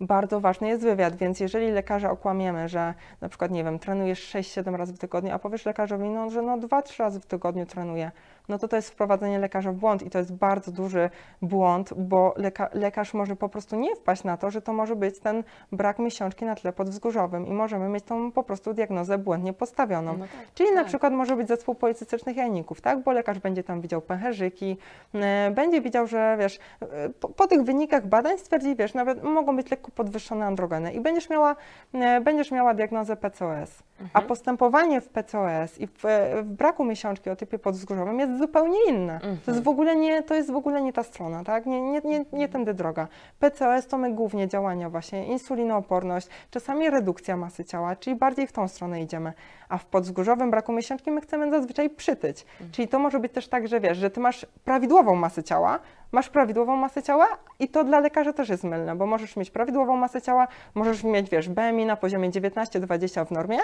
bardzo ważny jest wywiad, więc jeżeli lekarza okłamiemy, że na przykład, nie wiem, trenujesz 6-7 razy w tygodniu, a powiesz lekarzowi, no, że no 2-3 razy w tygodniu trenuję, no to to jest wprowadzenie lekarza w błąd i to jest bardzo duży błąd, bo leka lekarz może po prostu nie wpaść na to, że to może być ten brak miesiączki na tle podwzgórzowym i możemy mieć tą po prostu diagnozę błędnie postawioną. No tak, Czyli tak. na przykład może być zespół policystycznych jajników, tak? Bo lekarz będzie tam widział pęcherzyki, e, będzie widział, że wiesz, e, po, po, tych wynikach badań stwierdzi, wiesz, nawet mogą być lekko podwyższone androgeny i będziesz miała, e, będziesz miała diagnozę PCOS. Mhm. A postępowanie w PCOS i w, w, braku miesiączki o typie podwzgórzowym jest zupełnie inne. Mhm. To, jest mhm. w ogóle nie, to jest w ogóle nie ta strona, tak? Nie, nie, nie, nie tędy droga. PCOS to my głównie działania właśnie, insulinooporność, czasami redukcja masy ciała, czyli bardziej w tą stronę idziemy. A w podwzgórzowym braku miesiączki my chcemy zazwyczaj przytyć. Mhm. Czyli to może być też tak, że wiesz, że ty masz prawidłową masę ciała, masz prawidłową masę ciała i to dla lekarza też jest mylne, bo możesz mieć prawidłową masę ciała, możesz mieć, wiesz, BMI na poziomie 19-20 w normie,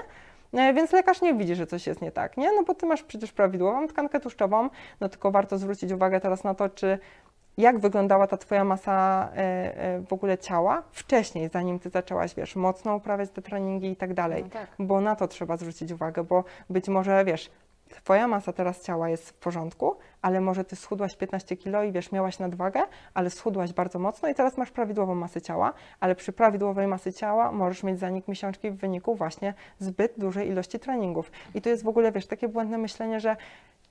e, więc lekarz nie widzi, że coś jest nie tak, nie? No bo ty masz przecież prawidłową tkankę tłuszczową, no tylko warto zwrócić uwagę teraz na to, czy jak wyglądała ta twoja masa e, e, w ogóle ciała wcześniej, zanim ty zaczęłaś, wiesz, mocno uprawiać te treningi i tak dalej. No tak. Bo na to trzeba zwrócić uwagę, bo być może, wiesz, Twoja masa teraz ciała jest w porządku, ale może ty schudłaś 15 kilo i wiesz, miałaś nadwagę, ale schudłaś bardzo mocno i teraz masz prawidłową masę ciała, ale przy prawidłowej masy ciała możesz mieć zanik miesiączki w wyniku właśnie zbyt dużej ilości treningów. I to jest w ogóle, wiesz, takie błędne myślenie, że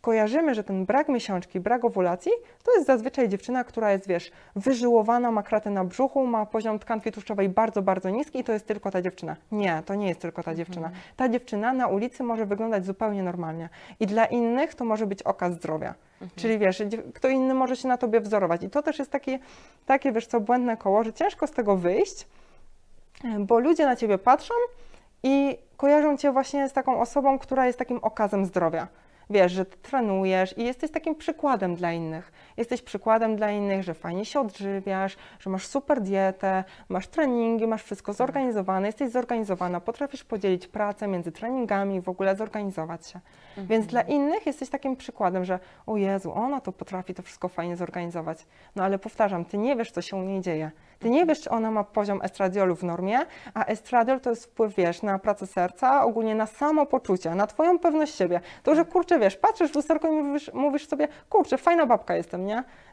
kojarzymy, że ten brak miesiączki, brak owulacji, to jest zazwyczaj dziewczyna, która jest, wiesz, wyżyłowana, ma kratę na brzuchu, ma poziom tkanki tłuszczowej bardzo, bardzo niski i to jest tylko ta dziewczyna. Nie, to nie jest tylko ta dziewczyna. Mhm. Ta dziewczyna na ulicy może wyglądać zupełnie normalnie i dla innych to może być okaz zdrowia. Mhm. Czyli wiesz, kto inny może się na tobie wzorować. I to też jest takie, takie, wiesz co, błędne koło, że ciężko z tego wyjść, bo ludzie na ciebie patrzą i kojarzą cię właśnie z taką osobą, która jest takim okazem zdrowia wiesz, że trenujesz i jesteś takim przykładem dla innych. Jesteś przykładem dla innych, że fajnie się odżywiasz, że masz super dietę, masz treningi, masz wszystko zorganizowane, jesteś zorganizowana, potrafisz podzielić pracę między treningami, w ogóle zorganizować się. Mhm. Więc dla innych jesteś takim przykładem, że o Jezu, ona to potrafi to wszystko fajnie zorganizować. No ale powtarzam, ty nie wiesz, co się u niej dzieje. Ty nie wiesz, czy ona ma poziom estradiolu w normie, a estradiol to jest wpływ, wiesz, na pracę serca, ogólnie na samopoczucie, na twoją pewność siebie. To, że kurczę, wiesz, patrzysz w lusterko i mówisz, mówisz sobie, kurczę, fajna babka jestem,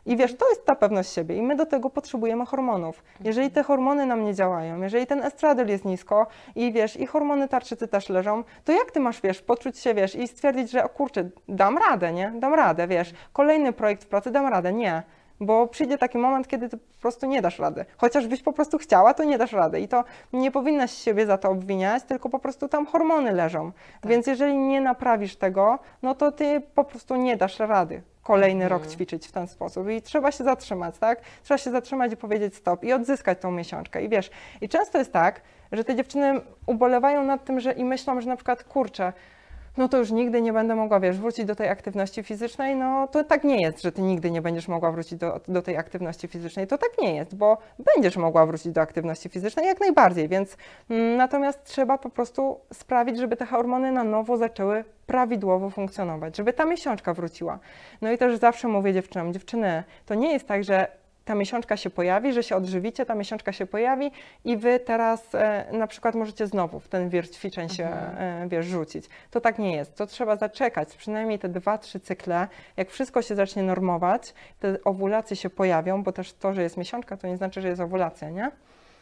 I wiesz, to jest ta pewność siebie i my do tego potrzebujemy hormonów. Jeżeli te hormony nam nie działają, jeżeli ten estradiol jest nisko i wiesz, i hormony tarczycy też leżą, to jak ty masz, wiesz, poczuć się, wiesz, i stwierdzić, że o kurczę, dam radę, nie? Dam radę, wiesz, kolejny projekt w pracy, dam radę. Nie bo przyjdzie taki moment, kiedy ty po prostu nie dasz rady. Chociażbyś po prostu chciała, to nie dasz rady. I to nie powinnaś siebie za to obwiniać, tylko po prostu tam hormony leżą. Tak. Więc jeżeli nie naprawisz tego, no to ty po prostu nie dasz rady kolejny mhm. rok ćwiczyć w ten sposób. I trzeba się zatrzymać, tak? Trzeba się zatrzymać i powiedzieć stop i odzyskać tą miesiączkę. I wiesz, i często jest tak, że te dziewczyny ubolewają nad tym, że i myślą, że na przykład kurczę, no to już nigdy nie będę mogła, wiesz, wrócić do tej aktywności fizycznej, no to tak nie jest, że ty nigdy nie będziesz mogła wrócić do, do tej aktywności fizycznej. To tak nie jest, bo będziesz mogła wrócić do aktywności fizycznej jak najbardziej, więc mm, natomiast trzeba po prostu sprawić, żeby te hormony na nowo zaczęły prawidłowo funkcjonować, żeby ta miesiączka wróciła. No i też zawsze mówię dziewczynom, dziewczyny, to nie jest tak, że ta miesiączka się pojawi, że się odżywicie, ta miesiączka się pojawi i wy teraz e, na przykład możecie znowu w ten wir ćwiczeń się mhm. e, wiesz, rzucić. To tak nie jest. To trzeba zaczekać przynajmniej te dwa, trzy cykle. Jak wszystko się zacznie normować, te owulacje się pojawią, bo też to, że jest miesiączka, to nie znaczy, że jest owulacja, nie?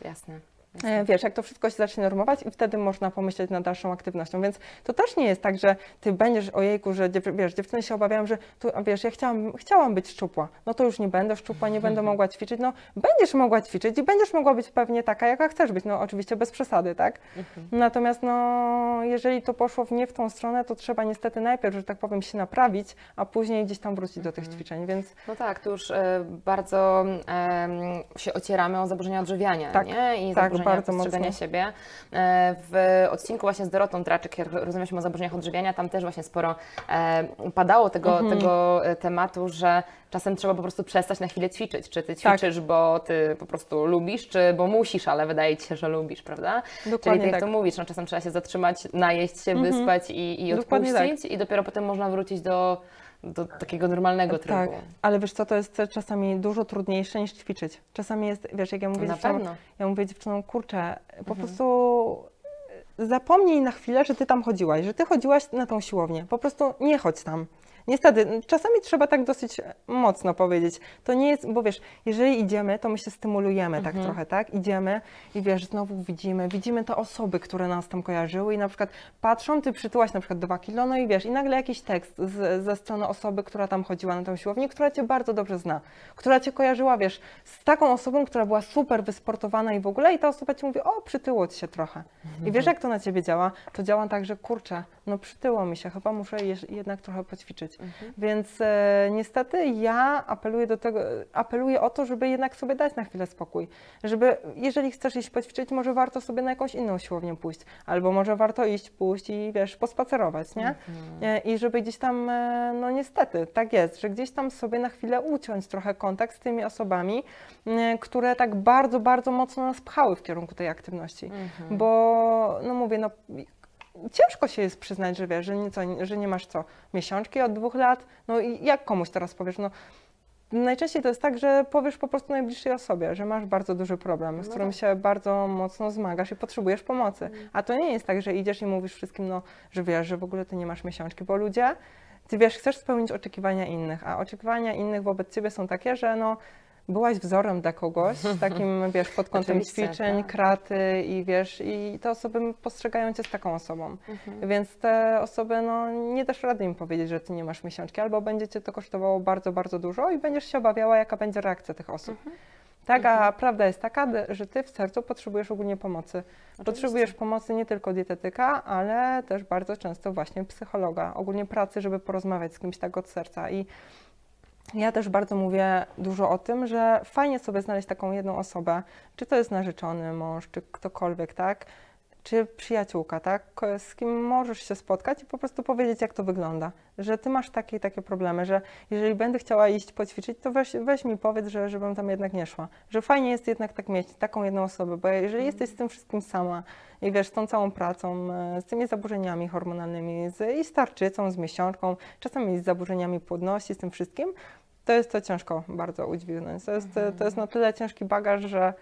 Jasne. E, wiesz, jak to wszystko się zacznie normować i wtedy można pomyśleć nad dalszą aktywnością, więc to też nie jest tak, że ty będziesz, ojejku, że wiesz, dziewczyny się obawiają, że tu, wiesz, ja chciałam, chciałam być szczupła, no to już nie będę szczupła, nie będę mogła ćwiczyć, no będziesz mogła ćwiczyć i będziesz mogła być pewnie taka, jaka chcesz być, no oczywiście bez przesady, tak? Mhm. Natomiast no, jeżeli to poszło w nie w tą stronę, to trzeba niestety najpierw, że tak powiem, się naprawić, a później gdzieś tam wrócić do tych mhm. ćwiczeń, więc... No tak, tu już e, bardzo się ocieramy o zaburzenia odżywiania, tak, nie? I tak, bardzo postrzegania mocno. siebie. E, w odcinku właśnie z Dorotą Traczyk, jak rozmawialiśmy o zaburzeniach odżywiania, tam też właśnie sporo e, padało tego, mhm. tego e, tematu, że czasem trzeba po prostu przestać na chwilę ćwiczyć. Czy ty tak. ćwiczysz, tak. bo ty po prostu lubisz, czy bo musisz, ale wydaje ci się, że lubisz, prawda? Dokładnie Czyli tak, jak to mówisz, no, czasem trzeba się zatrzymać, najeść się, mhm. wyspać i, i odpuścić tak. i dopiero potem można wrócić do do takiego normalnego trybu. Tak, ale wiesz co, to jest czasami dużo trudniejsze niż ćwiczyć. Czasami jest, wiesz, jak ja mówię Na dziewczynom, pewno. ja mówię dziewczynom, kurczę, po Mhm. prostu zapomnij na chwilę, że ty tam chodziłaś, że ty chodziłaś na tą siłownię. Po prostu nie chodź tam. Niestety, czasami trzeba tak dosyć mocno powiedzieć. To nie jest, bo wiesz, jeżeli idziemy, to my się stymulujemy Mhm. tak trochę, tak? Idziemy i wiesz, znowu widzimy, widzimy te osoby, które nas tam kojarzyły i na przykład patrzą, ty przytyłaś na przykład dwa kilo, no i wiesz, i nagle jakiś tekst z, ze strony osoby, która tam chodziła na tą siłownię, która cię bardzo dobrze zna, która cię kojarzyła, wiesz, z taką osobą, która była super wysportowana i w ogóle i ta osoba ci mówi, o, przytyło ci się trochę. I wiesz, jak to na ciebie działa? To działa tak, że kurczę, no przytyło mi się, chyba muszę jednak trochę poćwiczyć. Więc e, niestety ja apeluję do tego, apeluję o to, żeby jednak sobie dać na chwilę spokój. Żeby, jeżeli chcesz iść poćwiczyć, może warto sobie na jakąś inną siłownię pójść, albo może warto iść, pójść i wiesz, pospacerować, nie? E, I żeby gdzieś tam, e, no niestety, tak jest, że gdzieś tam sobie na chwilę uciąć trochę kontakt z tymi osobami, które tak bardzo, bardzo mocno nas pchały w kierunku tej aktywności. Bo, no mówię, no ciężko się jest przyznać, że wiesz, że nie, co, że nie masz co, miesiączki od dwóch lat, no i jak komuś teraz powiesz, no najczęściej to jest tak, że powiesz po prostu najbliższej osobie, że masz bardzo duży problem, z No którym tak. się bardzo mocno zmagasz i potrzebujesz pomocy. A to nie jest tak, że idziesz i mówisz wszystkim, no, że wiesz, że w ogóle ty nie masz miesiączki, bo ludzie, ty wiesz, chcesz spełnić oczekiwania innych, a oczekiwania innych wobec ciebie są takie, że no, byłaś wzorem dla kogoś, takim, wiesz, pod kątem Oczywiście, ćwiczeń, tak. kraty i wiesz, i te osoby postrzegają cię z taką osobą. Mhm. Więc te osoby, no, nie dasz rady im powiedzieć, że ty nie masz miesiączki, albo będzie cię to kosztowało bardzo, bardzo dużo i będziesz się obawiała, jaka będzie reakcja tych osób. Mhm. Tak, a prawda jest taka, że ty w sercu potrzebujesz ogólnie pomocy. Potrzebujesz pomocy nie tylko dietetyka, ale też bardzo często właśnie psychologa, ogólnie pracy, żeby porozmawiać z kimś tak od serca. I ja też bardzo mówię dużo o tym, że fajnie sobie znaleźć taką jedną osobę, czy to jest narzeczony mąż, czy ktokolwiek, tak? Czy przyjaciółka, tak? Z kim możesz się spotkać i po prostu powiedzieć, jak to wygląda. Że ty masz takie i takie problemy, że jeżeli będę chciała iść poćwiczyć, to weź, weź mi powiedz, że, żebym tam jednak nie szła. Że fajnie jest jednak tak mieć taką jedną osobę, bo jeżeli jesteś z tym wszystkim sama i wiesz, z tą całą pracą, z tymi zaburzeniami hormonalnymi, z, i z tarczycą, z miesiączką, czasami z zaburzeniami płodności, z tym wszystkim, to jest to ciężko bardzo udźwignąć. To jest, to jest na tyle ciężki bagaż, że,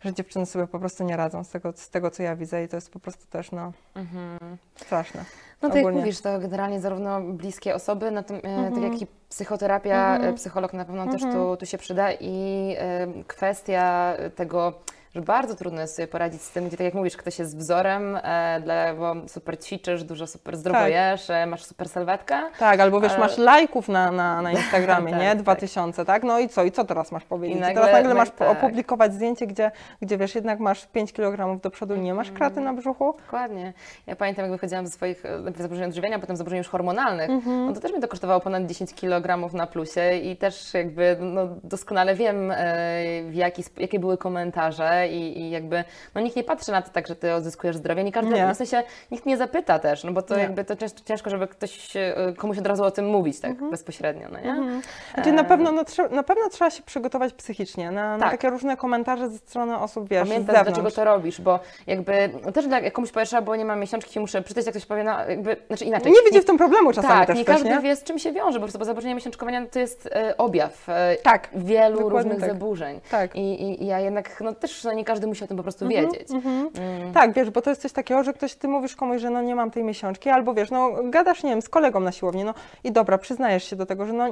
że dziewczyny sobie po prostu nie radzą z tego, z tego, co ja widzę i to jest po prostu też no, Mhm. straszne. No tak jak mówisz, to generalnie zarówno bliskie osoby, na tym, e, tak Mhm. jak i psychoterapia, Mhm. e, psycholog na pewno też Mhm. tu, tu się przyda i e, kwestia tego, że bardzo trudno jest sobie poradzić z tym, gdzie tak jak mówisz, ktoś jest wzorem, e, dla, bo super ćwiczysz, dużo super zdrowo Tak. jesz, e, masz super sylwetkę. Tak, albo wiesz, Ale- masz lajków na, na, na Instagramie, Tak, nie? tak. Dwa tysiące, tak? No i co? I co teraz masz powiedzieć? I teraz nagle- nagle masz tak. opublikować zdjęcie, gdzie, gdzie wiesz, jednak masz 5 kg do przodu i nie masz kraty na brzuchu? Dokładnie. Ja pamiętam, jak wychodziłam ze swoich e, zaburzeń odżywiania, potem zaburzeń już hormonalnych, Mhm. no to też mnie to kosztowało ponad 10 kg na plusie i też jakby no, doskonale wiem, e, jaki, jakie były komentarze i, i jakby no nikt nie patrzy na to tak, że ty odzyskujesz zdrowie, nie każdy, Nie. w sensie nikt nie zapyta też, no bo to Nie. jakby to cięż- ciężko, żeby ktoś e, komuś od razu o tym mówić tak Mhm. bezpośrednio, no nie? Znaczy na E, pewno, no, na pewno trzeba się przygotować psychicznie na, na Tak. takie różne komentarze ze strony osób, wiesz, z Pamiętasz, zewnątrz. dlaczego to robisz, bo jakby no też jak komuś powiesz, "A, bo nie mam miesiączki, muszę przyjść, jak ktoś powie, no jakby, znaczy inaczej. Nie widzi w tym problemu czasami tak, też, nie każdy nie? wie, z czym się wiąże, bo po prostu bo zaburzenie miesiączkowania to jest e, objaw e, Tak, wielu różnych tak. zaburzeń. tak. I, i, I ja jednak, no też no, nie każdy musi o tym po prostu Mhm, wiedzieć. mhm. Mm. Tak, wiesz, bo to jest coś takiego, że ktoś, ty mówisz komuś, że no nie mam tej miesiączki, albo wiesz, no gadasz, nie wiem, z kolegą na siłowni, no i dobra, przyznajesz się do tego, że no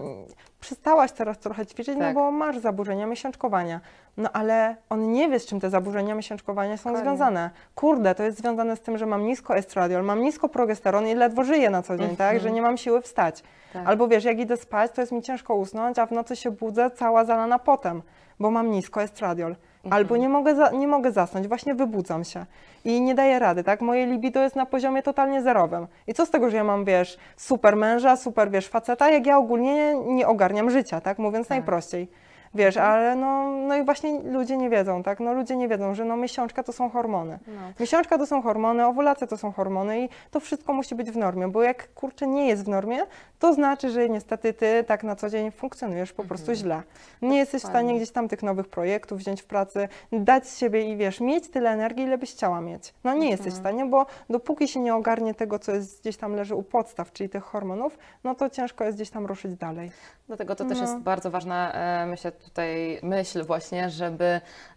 przestałaś teraz trochę ćwiczyć, no Tak. bo masz zaburzenia miesiączkowania. No ale on nie wie, z czym te zaburzenia miesiączkowania są związane. Kurde, to jest związane z tym, że mam nisko estradiol, mam nisko progesteron i ledwo żyję na co dzień, tak, Mhm. że nie mam siły wstać. Tak. Albo wiesz, jak idę spać, to jest mi ciężko usnąć, a w nocy się budzę cała zalana potem, bo mam nisko estradiol. Albo nie mogę, za, nie mogę zasnąć, właśnie wybudzam się i nie daję rady, tak? Moje libido jest na poziomie totalnie zerowym. I co z tego, że ja mam, wiesz, super męża, super, wiesz, faceta, jak ja ogólnie nie ogarniam życia, tak? Mówiąc Tak. najprościej. Wiesz, ale no, no i właśnie ludzie nie wiedzą, tak? No ludzie nie wiedzą, że no miesiączka to są hormony. No. Miesiączka to są hormony, owulacja to są hormony i to wszystko musi być w normie, bo jak kurczę nie jest w normie, to znaczy, że niestety ty tak na co dzień funkcjonujesz po prostu źle. Nie jesteś w stanie gdzieś tam tych nowych projektów wziąć w pracy, dać z siebie i wiesz, mieć tyle energii, ile byś chciała mieć. No nie jesteś w stanie, bo dopóki się nie ogarnie tego, co jest gdzieś tam leży u podstaw, czyli tych hormonów, no to ciężko jest gdzieś tam ruszyć dalej. Dlatego to też No. jest bardzo ważna, e, myślę tutaj, myśl właśnie, żeby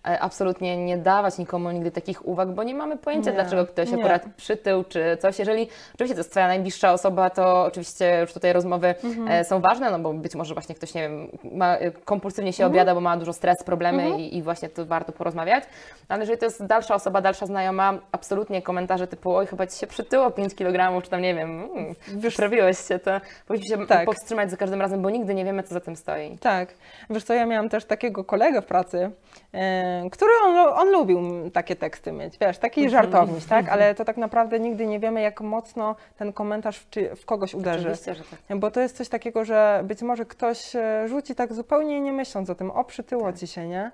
e, absolutnie nie dawać nikomu nigdy takich uwag, bo nie mamy pojęcia, Nie, dlaczego ktoś nie. akurat przytył czy coś. Jeżeli oczywiście to jest Twoja najbliższa osoba, to oczywiście już tutaj rozmowy Mhm. e, są ważne, no bo być może właśnie ktoś, nie wiem, ma, e, kompulsywnie Mhm. się obiada, bo ma dużo stres, problemy i, i właśnie to warto porozmawiać. Ale jeżeli to jest dalsza osoba, dalsza znajoma, absolutnie komentarze typu oj, chyba Ci się przytyło 5 kg, czy tam nie wiem, mm, Wiesz- prawiłeś się, to powinniśmy się Tak. powstrzymać za każdym razem, bo nigdy nie wiemy, co za tym stoi. Tak. Wiesz co, ja miałam też takiego kolegę w pracy, e, który on, on lubił takie teksty mieć, wiesz, taki żartowniś, tak? Ale to tak naprawdę nigdy nie wiemy, jak mocno ten komentarz w, czy, w kogoś uderzy. Oczywiście, że tak. Bo to jest coś takiego, że być może ktoś e, rzuci tak zupełnie nie myśląc o tym, o przytyło Tak. ci się, nie?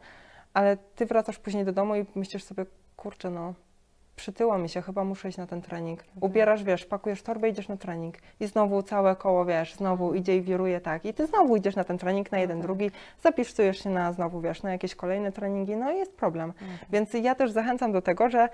Ale ty wracasz później do domu i myślisz sobie, kurczę no, przytyło mi się, chyba muszę iść na ten trening. Mhm. Ubierasz, wiesz, pakujesz torbę, idziesz na trening i znowu całe koło, wiesz, znowu idzie i wiruje tak. I ty znowu idziesz na ten trening, na jeden, Mhm. drugi, zapisujesz się na znowu, wiesz, na jakieś kolejne treningi, no i jest problem. Mhm. Więc ja też zachęcam do tego, że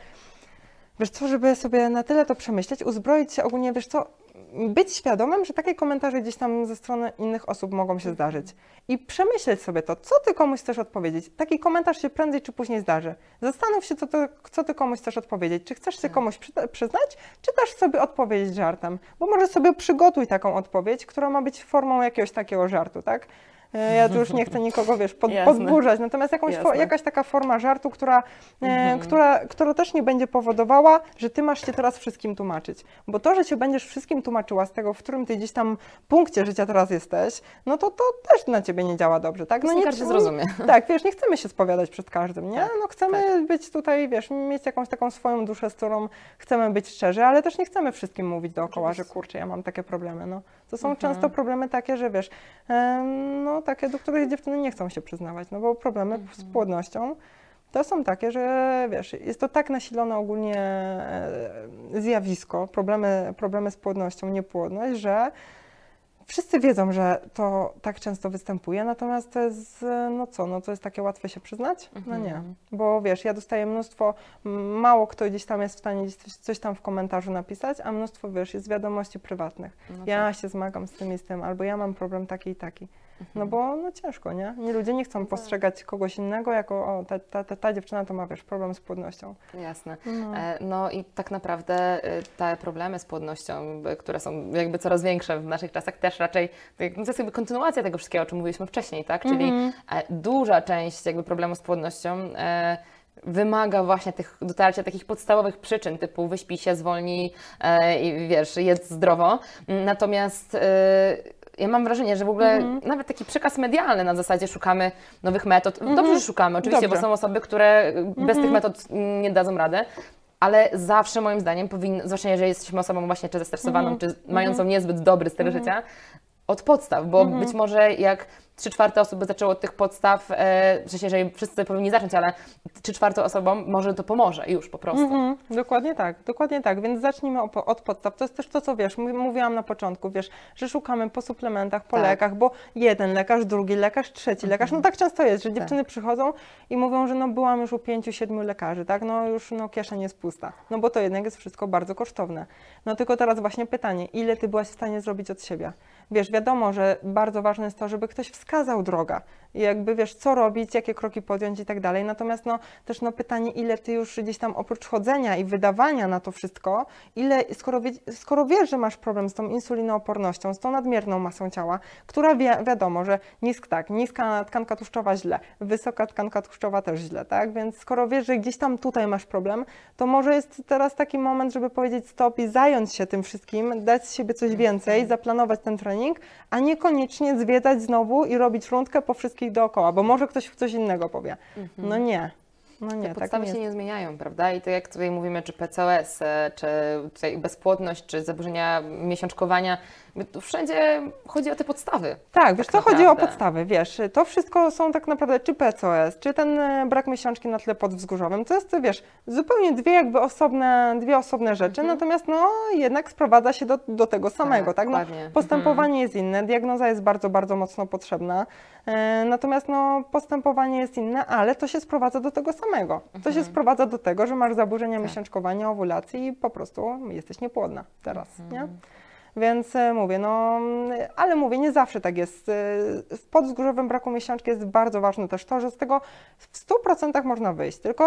Wiesz co, żeby sobie na tyle to przemyśleć, uzbroić się ogólnie, wiesz co, być świadomym, że takie komentarze gdzieś tam ze strony innych osób mogą się zdarzyć. I przemyśleć sobie to, co ty komuś chcesz odpowiedzieć. Taki komentarz się prędzej czy później zdarzy. Zastanów się, co ty, co ty komuś chcesz odpowiedzieć. Czy chcesz się komuś przyta- przyznać, czy też sobie odpowiedzieć żartem. Bo może sobie przygotuj taką odpowiedź, która ma być formą jakiegoś takiego żartu, tak? E, Ja tu już nie chcę nikogo, wiesz, pod, Jasne. podburzać, natomiast jakąś, fo- jakaś taka forma żartu, która, e, Mhm. która, która też nie będzie powodowała, że ty masz się teraz wszystkim tłumaczyć. Bo to, że się będziesz wszystkim tłumaczyła z tego, w którym ty gdzieś tam punkcie życia teraz jesteś, no to to też na ciebie nie działa dobrze, tak? No nie każdy zrozumie. Tak, wiesz, nie chcemy się spowiadać przed każdym, nie? Tak, No chcemy być tutaj, wiesz, mieć jakąś taką swoją duszę, z którą chcemy być szczerzy, ale też nie chcemy wszystkim mówić dookoła, że kurczę, ja mam takie problemy, no. To są Mhm. często problemy takie, że wiesz, no takie, do których dziewczyny nie chcą się przyznawać, no bo problemy Mhm. z płodnością to są takie, że wiesz, jest to tak nasilone ogólnie e, zjawisko, problemy, problemy z płodnością, niepłodność, że wszyscy wiedzą, że to tak często występuje, natomiast to jest, no co, no to jest takie łatwe się przyznać? No nie, Mhm. bo wiesz, ja dostaję mnóstwo, mało kto gdzieś tam jest w stanie coś, tam w komentarzu napisać, a mnóstwo, wiesz, jest wiadomości prywatnych. No Ja tak. się zmagam z tym i z tym, albo ja mam problem taki i taki. No bo no ciężko, nie? Nie ludzie nie tak. chcą postrzegać kogoś innego jako, o, ta, ta, ta, ta dziewczyna to ma, wiesz, problem z płodnością. Jasne. No. E, No i tak naprawdę e, te problemy z płodnością, e, które są jakby coraz większe w naszych czasach, też raczej tak, to jest jakby kontynuacja tego wszystkiego, o czym mówiliśmy wcześniej, tak? Czyli Mhm. e, duża część jakby problemu z płodnością e, wymaga właśnie tych dotarcia takich podstawowych przyczyn, typu wyśpij się, zwolnij e, i wiesz, jedz zdrowo. Natomiast e, ja mam wrażenie, że w ogóle Mhm. nawet taki przekaz medialny na zasadzie szukamy nowych metod. Dobrze, że szukamy, oczywiście, Dobrze. bo są osoby, które bez tych metod mm, nie dadzą rady. Ale zawsze moim zdaniem powinno, zwłaszcza jeżeli jesteśmy osobą właśnie czy zestresowaną, czy mającą niezbyt dobry styl życia, od podstaw, bo być może jak trzy czwarte osób by zaczęło od tych podstaw, e, w sensie, jeżeli wszyscy powinni zacząć, ale trzy czwarte osobom może to pomoże już po prostu. Mhm, dokładnie tak, dokładnie tak, więc zacznijmy od podstaw. To jest też to, co wiesz, mów- mówiłam na początku, wiesz, że szukamy po suplementach, po Tak. lekach, bo jeden lekarz, drugi lekarz, trzeci lekarz, no tak często jest, że dziewczyny przychodzą i mówią, że no byłam już u pięciu, siedmiu lekarzy, tak, no już no kieszeń jest pusta, no bo to jednak jest wszystko bardzo kosztowne. No tylko teraz właśnie pytanie, ile ty byłaś w stanie zrobić od siebie? Wiesz, wiadomo, że bardzo ważne jest to, żeby ktoś wskazał drogę i jakby wiesz, co robić, jakie kroki podjąć i tak dalej. Natomiast no też no pytanie, ile ty już gdzieś tam oprócz chodzenia i wydawania na to wszystko, ile, skoro, wie, skoro wiesz, że masz problem z tą insulinoopornością, z tą nadmierną masą ciała, która wie, wiadomo, że nisk, tak, niska tkanka tłuszczowa źle, wysoka tkanka tłuszczowa też źle, tak? Więc skoro wiesz, że gdzieś tam tutaj masz problem, to może jest teraz taki moment, żeby powiedzieć stop i zająć się tym wszystkim, dać z siebie coś więcej, zaplanować ten trening, a niekoniecznie zwiedzać znowu i robić rundkę po wszystkich dookoła, bo może ktoś coś innego powie. No nie. No nie, Te tak podstawy nie się nie zmieniają, prawda? I to jak tutaj mówimy, czy PCOS, e, czy tutaj bezpłodność, czy zaburzenia miesiączkowania, wszędzie chodzi o te podstawy. Tak, wiesz, tak co chodzi o podstawy, wiesz, to wszystko są tak naprawdę czy PCOS, czy ten e, brak miesiączki na tle podwzgórzowym, to jest, wiesz, zupełnie dwie jakby osobne, dwie osobne rzeczy, natomiast no jednak sprowadza się do, do tego samego, tak? No, dokładnie. postępowanie jest inne, diagnoza jest bardzo, bardzo mocno potrzebna, e, natomiast no postępowanie jest inne, ale to się sprowadza do tego samego. To się sprowadza do tego, że masz zaburzenia miesiączkowania, owulacji i po prostu jesteś niepłodna teraz, nie? Więc e, mówię, no, mm, ale mówię, nie zawsze tak jest. E, W podwzgórzowym braku miesiączki jest bardzo ważne też to, że z tego w 100% można wyjść. Tylko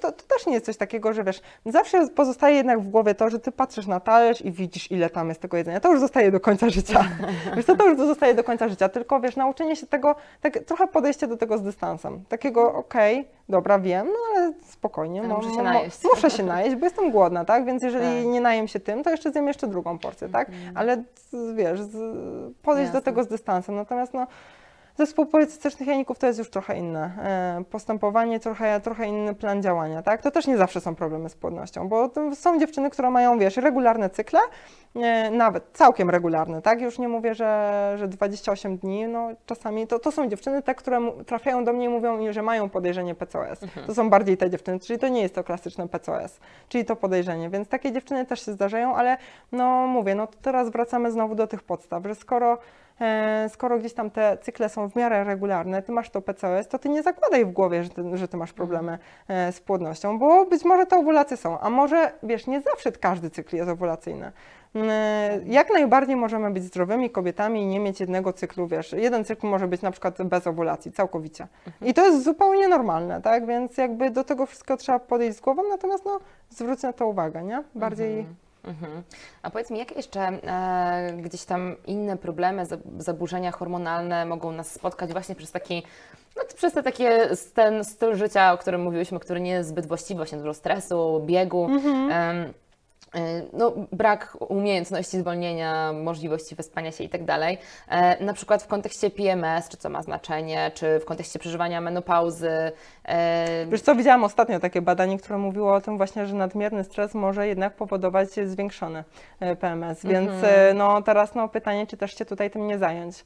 to, to też nie jest coś takiego, że wiesz, zawsze pozostaje jednak w głowie to, że ty patrzysz na talerz i widzisz, ile tam jest tego jedzenia. To już zostaje do końca życia. wiesz, co, to już zostaje do końca życia. Tylko wiesz, nauczenie się tego, tak trochę podejście do tego z dystansem. Takiego, okej, dobra, wiem, no ale spokojnie. Ale muszę się najeść. Muszę się najeść, bo jestem głodna, tak? Więc jeżeli Tak. Mhm. nie najem się tym, to jeszcze zjem jeszcze drugą porcję, tak? Ale wiesz, podejść do Jasne. tego z dystansem. Natomiast no, zespół policystycznych jajników to jest już trochę inne e, postępowanie, trochę, trochę inny plan działania, tak? To też nie zawsze są problemy z płodnością, bo są dziewczyny, które mają, wiesz, regularne cykle, e, nawet całkiem regularne, tak? Już nie mówię, że, że 28 dni, no czasami to, to są dziewczyny te, które trafiają do mnie i mówią mi, że mają podejrzenie PCOS. To są bardziej te dziewczyny, czyli to nie jest to klasyczne PCOS, czyli to podejrzenie, więc takie dziewczyny też się zdarzają, ale no mówię, no to teraz wracamy znowu do tych podstaw, że skoro skoro gdzieś tam te cykle są w miarę regularne, ty masz to PCOS, to ty nie zakładaj w głowie, że ty, że ty masz problemy e, z płodnością, bo być może te owulacje są, a może, wiesz, nie zawsze każdy cykl jest owulacyjny. Mm, Jak najbardziej możemy być zdrowymi kobietami i nie mieć jednego cyklu, wiesz, jeden cykl może być na przykład bez owulacji, całkowicie. I to jest zupełnie normalne, tak, więc jakby do tego wszystkiego trzeba podejść z głową, natomiast no, zwróć na to uwagę, nie? Bardziej... Mhm. A powiedz mi, jakie jeszcze e, gdzieś tam inne problemy, za- zaburzenia hormonalne mogą nas spotkać właśnie przez taki, no, przez te takie, ten styl życia, o którym mówiłyśmy, który nie jest zbyt właściwy, właśnie dużo stresu, biegu, Mhm. e, no, brak umiejętności zwolnienia, możliwości wyspania się i tak dalej. E, Na przykład w kontekście PMS, czy co ma znaczenie, czy w kontekście przeżywania menopauzy. e, Wiesz co, widziałam ostatnio takie badanie, które mówiło o tym właśnie, że nadmierny stres może jednak powodować zwiększony e, PMS, więc e, no teraz no pytanie, czy też się tutaj tym nie zająć.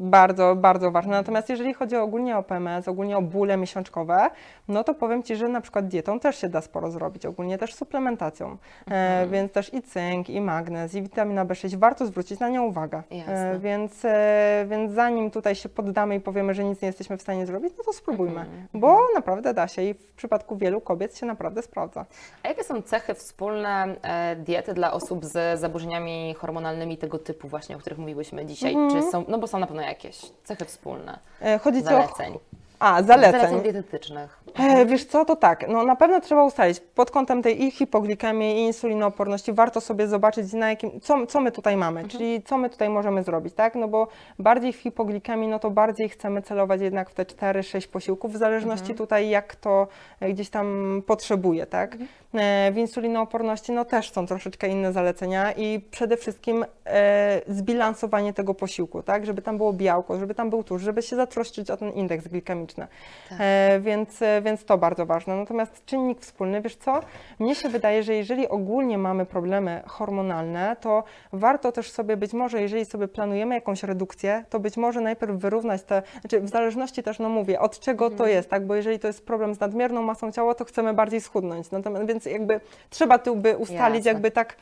Bardzo, bardzo ważne. Natomiast jeżeli chodzi ogólnie o PMS, ogólnie o bóle miesiączkowe, no to powiem Ci, że na przykład dietą też się da sporo zrobić, ogólnie też suplementacją. E, więc też i cynk, i magnez, i witamina B6, warto zwrócić na nią uwagę. E, więc, e, więc zanim tutaj się poddamy i powiemy, że nic nie jesteśmy w stanie zrobić, no to spróbujmy, bo naprawdę da się i w przypadku wielu kobiet się naprawdę sprawdza. A jakie są cechy wspólne e, diety dla osób z zaburzeniami hormonalnymi tego typu właśnie, o których mówiłyśmy dzisiaj? Mhm. Czy są, no bo są na pewno jakieś cechy wspólne, E, Chodzi Ci o... zaleceń, A, zaleceń zaleceń. dietetycznych. E, wiesz co, to tak, no na pewno trzeba ustalić pod kątem tej i hipoglikemii, i insulinooporności, warto sobie zobaczyć na jakim, co, co my tutaj mamy, czyli co my tutaj możemy zrobić, tak, no bo bardziej w hipoglikemii, no to bardziej chcemy celować jednak w te 4-6 posiłków, w zależności tutaj jak to e, gdzieś tam potrzebuje, tak. E, W insulinooporności, no też są troszeczkę inne zalecenia i przede wszystkim e, zbilansowanie tego posiłku, tak, żeby tam było białko, żeby tam był tłuszcz, żeby się zatroszczyć o ten indeks glikemiczny. E, więc, e, więc to bardzo ważne. Natomiast czynnik wspólny, wiesz co? Mnie się wydaje, że jeżeli ogólnie mamy problemy hormonalne, to warto też sobie być może, jeżeli sobie planujemy jakąś redukcję, to być może najpierw wyrównać te, znaczy w zależności też, no mówię, od czego to jest, tak? Bo jeżeli to jest problem z nadmierną masą ciała, to chcemy bardziej schudnąć. Natomiast, więc jakby trzeba tu by ustalić Jasne. jakby tak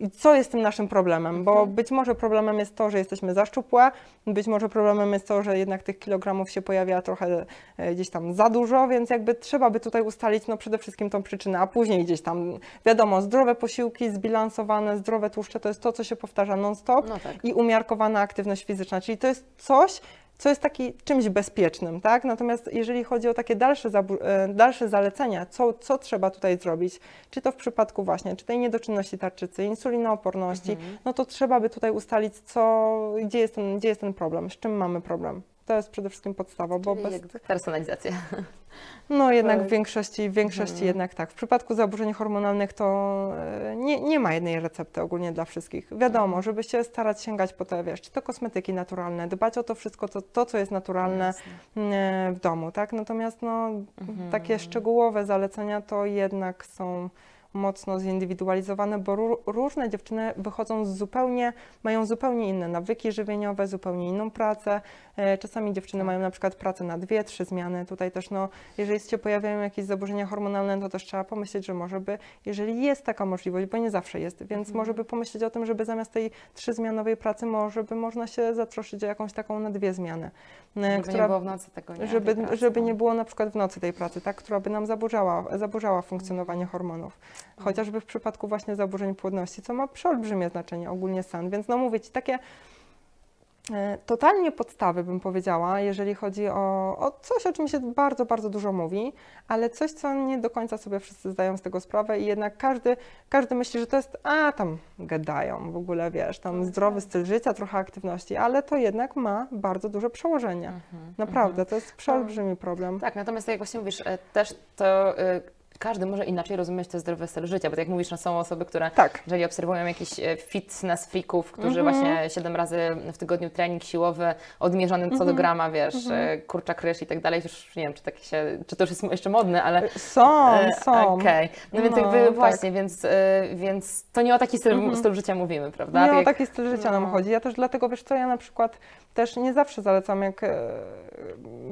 i co jest tym naszym problemem? Bo być może problemem jest to, że jesteśmy za szczupłe, być może problemem jest to, że jednak tych kilogramów się pojawia trochę e, gdzieś tam za dużo, więc jakby trzeba by tutaj ustalić no przede wszystkim tą przyczynę, a później gdzieś tam, wiadomo, zdrowe posiłki, zbilansowane, zdrowe tłuszcze, to jest to, co się powtarza non-stop No tak. i umiarkowana aktywność fizyczna, czyli to jest coś, co jest taki czymś bezpiecznym, tak? Natomiast jeżeli chodzi o takie dalsze, e, dalsze zalecenia, co, co trzeba tutaj zrobić, czy to w przypadku właśnie, czy tej niedoczynności tarczycy, insulinooporności, Mhm. no to trzeba by tutaj ustalić, co, gdzie jest ten, gdzie jest ten problem, z czym mamy problem. To jest przede wszystkim podstawa, bo bez, personalizacja. no jednak w większości, w większości Mhm. jednak tak. W przypadku zaburzeń hormonalnych to e, nie, nie ma jednej recepty ogólnie dla wszystkich. Wiadomo, żeby się starać sięgać po te, wiesz, czy to kosmetyki naturalne, dbać o to wszystko, to, to co jest naturalne Jasne. e, w domu, tak? Natomiast no, Mhm. takie szczegółowe zalecenia to jednak są mocno zindywidualizowane, bo ró- różne dziewczyny wychodzą z zupełnie, mają zupełnie inne nawyki żywieniowe, zupełnie inną pracę. E, Czasami dziewczyny mają na przykład pracę na dwie, trzy zmiany. Tutaj też, no, jeżeli się pojawiają jakieś zaburzenia hormonalne, to też trzeba pomyśleć, że może by, jeżeli jest taka możliwość, bo nie zawsze jest, więc może by pomyśleć o tym, żeby zamiast tej trzyzmianowej pracy, może by można się zatroszyć o jakąś taką na dwie zmiany. e, Żeby nie było w nocy tego, nie? żeby, pracy, żeby no. nie było na przykład w nocy tej pracy, tak, która by nam zaburzała, zaburzała funkcjonowanie hormonów. Chociażby w przypadku właśnie zaburzeń płodności, co ma przeolbrzymie znaczenie, ogólnie stan. Więc no mówię Ci, takie e, totalnie podstawy bym powiedziała, jeżeli chodzi o, o coś, o czym się bardzo, bardzo dużo mówi, ale coś, co nie do końca sobie wszyscy zdają z tego sprawę i jednak każdy, każdy myśli, że to jest, a tam gadają w ogóle, wiesz, tam zdrowy styl życia, trochę aktywności, ale to jednak ma bardzo duże przełożenie. Mhm, Naprawdę, to jest przeolbrzymi problem. Tak, natomiast jak właśnie mówisz, e, też to e, każdy może inaczej rozumieć to zdrowy styl życia, bo tak jak mówisz, no są osoby, które Tak. jeżeli obserwują jakichś e, fitness freaków, którzy Mhm. właśnie 7 razy w tygodniu trening siłowy, odmierzony co do Mhm. grama, wiesz, e, kurczak ryż i tak dalej, już nie wiem, czy, tak się, czy to już jest jeszcze modne, ale Są, E, są. Okej, no więc No, jakby tak. właśnie, więc, e, więc to nie o taki styl, Mhm. styl życia mówimy, prawda? Nie Tak o jak- taki styl życia nam no. chodzi. Ja też dlatego, wiesz co, ja na przykład też nie zawsze zalecam, jak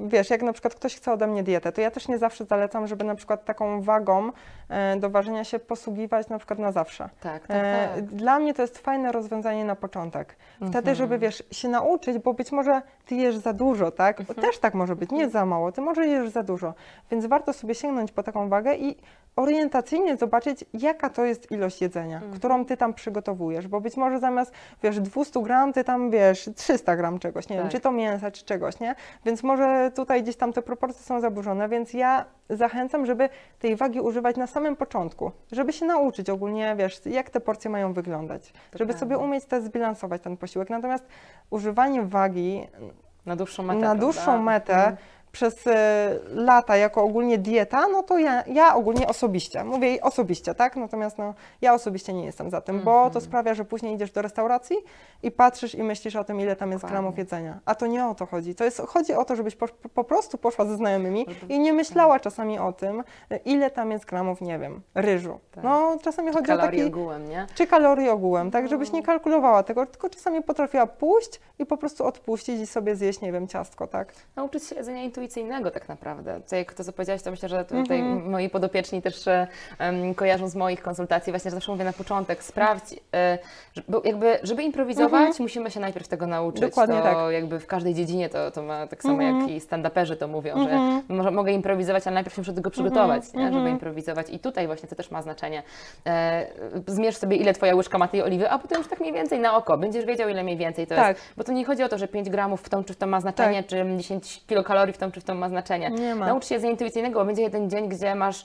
wiesz, jak na przykład ktoś chce ode mnie dietę, to ja też nie zawsze zalecam, żeby na przykład taką wagą e, do ważenia się posługiwać na przykład na zawsze. Tak, tak, E, tak. Dla mnie to jest fajne rozwiązanie na początek. Wtedy, Mhm. żeby wiesz, się nauczyć, bo być może ty jesz za dużo, tak? Mhm. Też tak może być, nie za mało, ty może jesz za dużo. Więc warto sobie sięgnąć po taką wagę i orientacyjnie zobaczyć, jaka to jest ilość jedzenia, Mhm. którą ty tam przygotowujesz, bo być może zamiast, wiesz, 200 gram, ty tam, wiesz, 300 gram czegoś, nie wiem, Tak. czy to mięsa, czy czegoś, nie? Więc może tutaj gdzieś tam te proporcje są zaburzone, więc ja zachęcam, żeby tej wagi używać na samym początku, żeby się nauczyć ogólnie, wiesz, jak te porcje mają wyglądać, To żeby sobie umieć też zbilansować ten posiłek. Natomiast używanie wagi Na dłuższą metę. na dłuższą metę Mhm. Przez e, lata jako ogólnie dieta, no to ja, ja ogólnie osobiście, mówię osobiście, tak? Natomiast no, ja osobiście nie jestem za tym, bo to Mhm. sprawia, że później idziesz do restauracji i patrzysz i myślisz o tym, ile tam jest Dokładnie. gramów jedzenia. A to nie o to chodzi. To jest, chodzi o to, żebyś po, po prostu poszła ze znajomymi i nie myślała czasami o tym, ile tam jest gramów, nie wiem, ryżu. Tak. No czasami chodzi o taki ogółem, nie? czy kalorii ogółem, tak, żebyś No. nie kalkulowała tego, tylko czasami potrafiła pójść i po prostu odpuścić i sobie zjeść, nie wiem, ciastko, tak? Nauczyć się jedzenia intuicyjnego tak naprawdę. To jak to, co powiedziałaś, to myślę, że tutaj Mhm. moi podopieczni też em, kojarzą z moich konsultacji, właśnie że zawsze mówię na początek, sprawdź, bo jakby, żeby improwizować, musimy się najpierw tego nauczyć. Mhm. Dokładnie to tak. jakby w każdej dziedzinie to, to ma tak samo Mhm. jak i stand-uperzy to mówią, Mhm. że może, mogę improwizować, ale najpierw się muszę do tego przygotować, nie? żeby mhm. improwizować. I tutaj właśnie to też ma znaczenie. E, zmierz sobie, ile twoja łyżka ma tej oliwy, a potem już tak mniej więcej na oko. Będziesz wiedział, ile mniej więcej to Tak. jest. Bo to nie chodzi o to, że 5 gramów w tą czy w tą ma znaczenie, Tak. czy 10 kilokalorii w tą czy w tą ma znaczenie. Nie ma. Naucz się jedzenia intuicyjnego, bo będzie jeden dzień, gdzie masz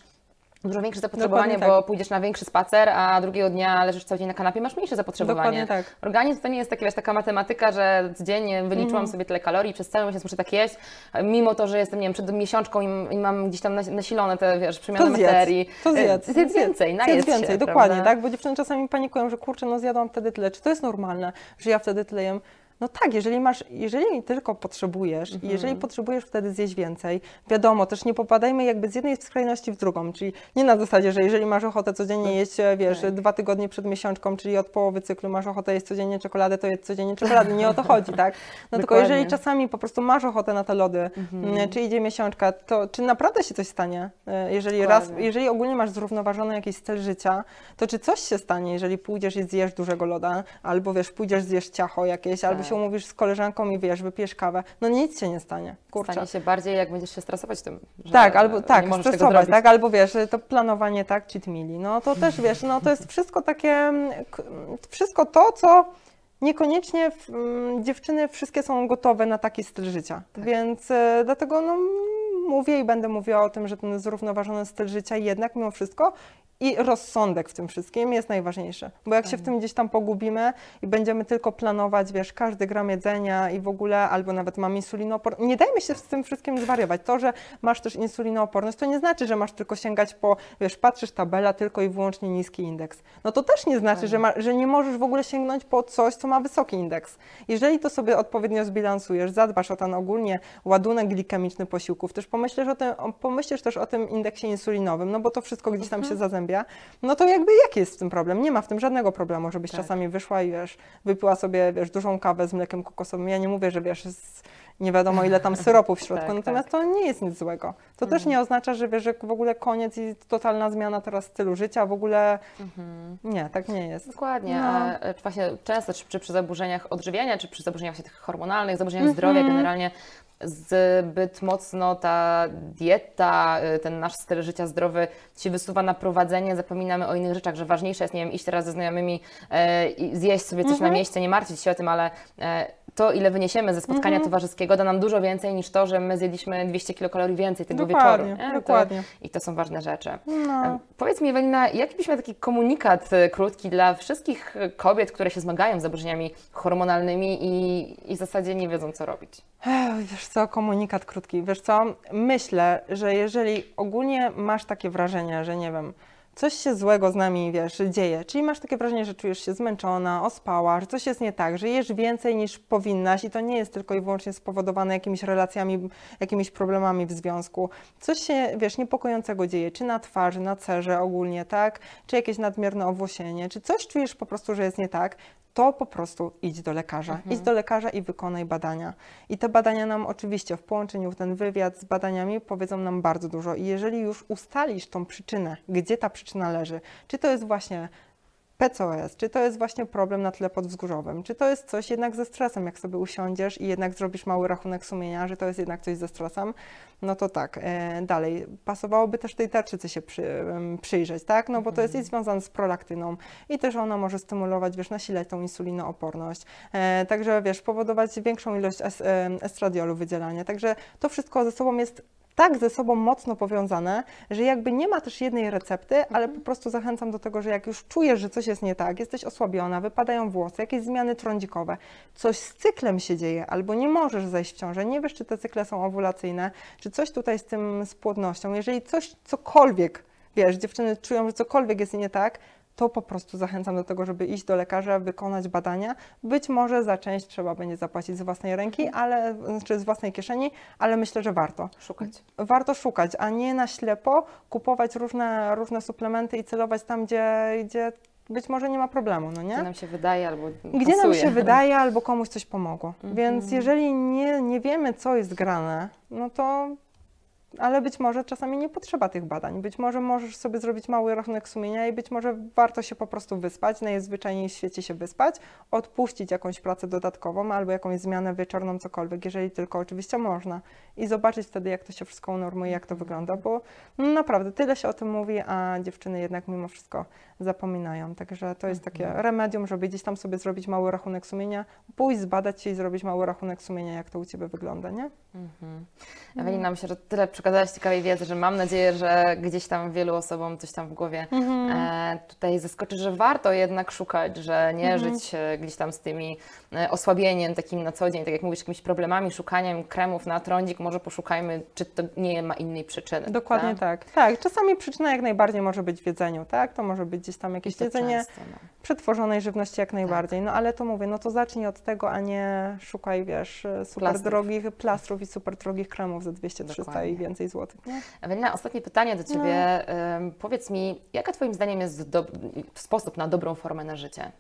dużo większe zapotrzebowanie, Dokładnie bo tak. pójdziesz na większy spacer, a drugiego dnia leżysz cały dzień na kanapie, masz mniejsze zapotrzebowanie. Dokładnie tak. Organizm to nie jest takie, wiesz, taka matematyka, że dziennie wyliczyłam Mhm. sobie tyle kalorii, przez cały miesiąc muszę tak jeść, mimo to, że jestem, nie wiem, przed miesiączką i, mam gdzieś tam nas- nasilone te, wiesz, przemiany To zjedz, materii. to zjedz. Zjedz więcej, najedz Zjedz więcej, się, dokładnie, prawda? tak? Bo dziewczyny czasami panikują, że kurczę, no zjadłam wtedy tyle. Czy to jest normalne, że ja wtedy tyle jem? No tak, jeżeli masz, jeżeli tylko potrzebujesz i jeżeli Mhm. potrzebujesz wtedy zjeść więcej, wiadomo, też nie popadajmy jakby z jednej skrajności w drugą, czyli nie na zasadzie, że jeżeli masz ochotę codziennie jeść, e, wiesz, Tak. dwa tygodnie przed miesiączką, czyli od połowy cyklu masz ochotę jeść codziennie czekoladę, to jedz codziennie czekoladę, nie o to chodzi, tak? No tylko jeżeli czasami po prostu masz ochotę na te lody, Mhm. m, czy idzie miesiączka, to czy naprawdę się coś stanie? E, Jeżeli raz, jeżeli ogólnie masz zrównoważony jakiś styl życia, to czy coś się stanie, jeżeli pójdziesz i zjesz dużego loda, albo wiesz, pójdziesz zjesz ciacho jakieś, albo Tak. Się umówisz z koleżanką i wiesz, wypijesz kawę, no nic się nie stanie, kurczę. Stanie się bardziej, jak będziesz się stresować tym, Tak, albo tak, stresować, tak, albo wiesz, to planowanie tak, cheat meali, no to też wiesz, no to jest wszystko takie, mm, wszystko to, co niekoniecznie mm, dziewczyny wszystkie są gotowe na taki styl życia, Tak. więc e, dlatego no mówię i będę mówiła o tym, że ten zrównoważony styl życia jednak mimo wszystko i rozsądek w tym wszystkim jest najważniejszy, bo jak się w tym gdzieś tam pogubimy i będziemy tylko planować, wiesz, każdy gram jedzenia i w ogóle, albo nawet mam insulinooporność, nie dajmy się z tym wszystkim zwariować. To, że masz też insulinooporność, to nie znaczy, że masz tylko sięgać po, wiesz, patrzysz tabela, tylko i wyłącznie niski indeks. No to też nie znaczy, że, ma, że nie możesz w ogóle sięgnąć po coś, co ma wysoki indeks. Jeżeli to sobie odpowiednio zbilansujesz, zadbasz o ten ogólnie ładunek glikemiczny posiłków, też pomyślisz, o tym, pomyślisz też o tym indeksie insulinowym, no bo to wszystko gdzieś tam się zazębia no to jakby jaki jest w tym problem? Nie ma w tym żadnego problemu, żebyś Tak. czasami wyszła i wiesz, wypiła sobie, wiesz, dużą kawę z mlekiem kokosowym. Ja nie mówię, że wiesz, z, nie wiadomo ile tam syropu w środku, Tak, natomiast tak. to nie jest nic złego. To też nie oznacza, że wiesz, że w ogóle koniec i totalna zmiana teraz stylu życia, w ogóle nie, tak nie jest. Dokładnie. No. A e, właśnie często, czy, czy przy zaburzeniach odżywiania, czy przy zaburzeniach właśnie tych hormonalnych, zaburzeniach Mhm. zdrowia generalnie, zbyt mocno ta dieta, y, ten nasz styl życia zdrowy się wysuwa na prowadzenie, zapominamy o innych rzeczach, że ważniejsze jest, nie wiem, iść teraz ze znajomymi e, i zjeść sobie coś Mhm. na mieście, nie martwić się o tym, ale e, to, ile wyniesiemy ze spotkania Mhm. towarzyskiego, da nam dużo więcej niż to, że my zjedliśmy 200 kilokalorii więcej tego Dokładnie, wieczoru. nie? dokładnie. To, I to są ważne rzeczy. No. E, Powiedz mi, Ewelina, jaki byś miał taki komunikat e, krótki dla wszystkich e, kobiet, które się zmagają z zaburzeniami hormonalnymi i, i w zasadzie nie wiedzą, co robić? Wiesz co, komunikat krótki. Wiesz co, myślę, że jeżeli ogólnie masz takie wrażenie, że nie wiem, coś się złego z nami, wiesz, dzieje, czyli masz takie wrażenie, że czujesz się zmęczona, ospała, że coś jest nie tak, że jesz więcej niż powinnaś i to nie jest tylko i wyłącznie spowodowane jakimiś relacjami, jakimiś problemami w związku. Coś się, wiesz, niepokojącego dzieje, czy na twarzy, na cerze ogólnie, tak, czy jakieś nadmierne owłosienie, czy coś czujesz po prostu, że jest nie tak, to po prostu idź do lekarza. Idź do lekarza i wykonaj badania. I te badania nam oczywiście w połączeniu w ten wywiad z badaniami powiedzą nam bardzo dużo. I jeżeli już ustalisz tą przyczynę, gdzie ta przyczyna leży, czy to jest właśnie PCOS, czy to jest właśnie problem na tle podwzgórzowym, czy to jest coś jednak ze stresem, jak sobie usiądziesz i jednak zrobisz mały rachunek sumienia, że to jest jednak coś ze stresem, no to tak, e, dalej, pasowałoby też tej tarczycy się przy, przyjrzeć, tak, no bo to jest i związane z prolaktyną i też ona może stymulować, wiesz, nasilać tą insulinooporność, e, także wiesz, powodować większą ilość estradiolu wydzielania, także to wszystko ze sobą jest tak ze sobą mocno powiązane, że jakby nie ma też jednej recepty, ale po prostu zachęcam do tego, że jak już czujesz, że coś jest nie tak, jesteś osłabiona, wypadają włosy, jakieś zmiany trądzikowe, coś z cyklem się dzieje, albo nie możesz zejść w ciążę, nie wiesz, czy te cykle są owulacyjne, czy coś tutaj z tym, z płodnością, jeżeli coś, cokolwiek, wiesz, dziewczyny czują, że cokolwiek jest nie tak, to po prostu zachęcam do tego, żeby iść do lekarza, wykonać badania. Być może za część trzeba będzie zapłacić z własnej ręki, ale, znaczy z własnej kieszeni, ale myślę, że warto Szukać. warto szukać, a nie na ślepo kupować różne, różne suplementy i celować tam, gdzie, gdzie być może nie ma problemu, no Gdzie nie? nam się wydaje albo Gdzie nam się wydaje albo komuś coś pomogło. Więc jeżeli nie, nie wiemy, co jest grane, no to ale być może czasami nie potrzeba tych badań. Być może możesz sobie zrobić mały rachunek sumienia i być może warto się po prostu wyspać, najzwyczajniej w świecie się wyspać, odpuścić jakąś pracę dodatkową albo jakąś zmianę wieczorną, cokolwiek, jeżeli tylko oczywiście można. I zobaczyć wtedy, jak to się wszystko unormuje, jak to wygląda, bo no naprawdę tyle się o tym mówi, a dziewczyny jednak mimo wszystko zapominają. Także to jest takie remedium, żeby gdzieś tam sobie zrobić mały rachunek sumienia, pójść, zbadać się i zrobić mały rachunek sumienia, jak to u Ciebie wygląda, nie? Mhm. Ewelina, myślę, że tyle przekazałaś ciekawej wiedzy, że mam nadzieję, że gdzieś tam wielu osobom coś tam w głowie Mhm. e, tutaj zaskoczy, że warto jednak szukać, że nie Mhm. żyć e, gdzieś tam z tymi e, osłabieniem takim na co dzień, tak jak mówisz, jakimiś problemami, szukaniem kremów na trądzik, może poszukajmy, czy to nie ma innej przyczyny. Dokładnie tak. tak. czasami przyczyna jak najbardziej może być w jedzeniu, tak? To może być gdzieś tam jakieś jedzenie często, no. przetworzonej żywności jak najbardziej. No ale to mówię, no to zacznij od tego, a nie szukaj, wiesz, super Plastrów. drogich plastrów i super drogich kremów za 200-300 Dokładnie. i więcej złotych. Nie? Ewelina, ostatnie pytanie do Ciebie. No. Powiedz mi, jaka Twoim zdaniem jest do, sposób na dobrą formę na życie?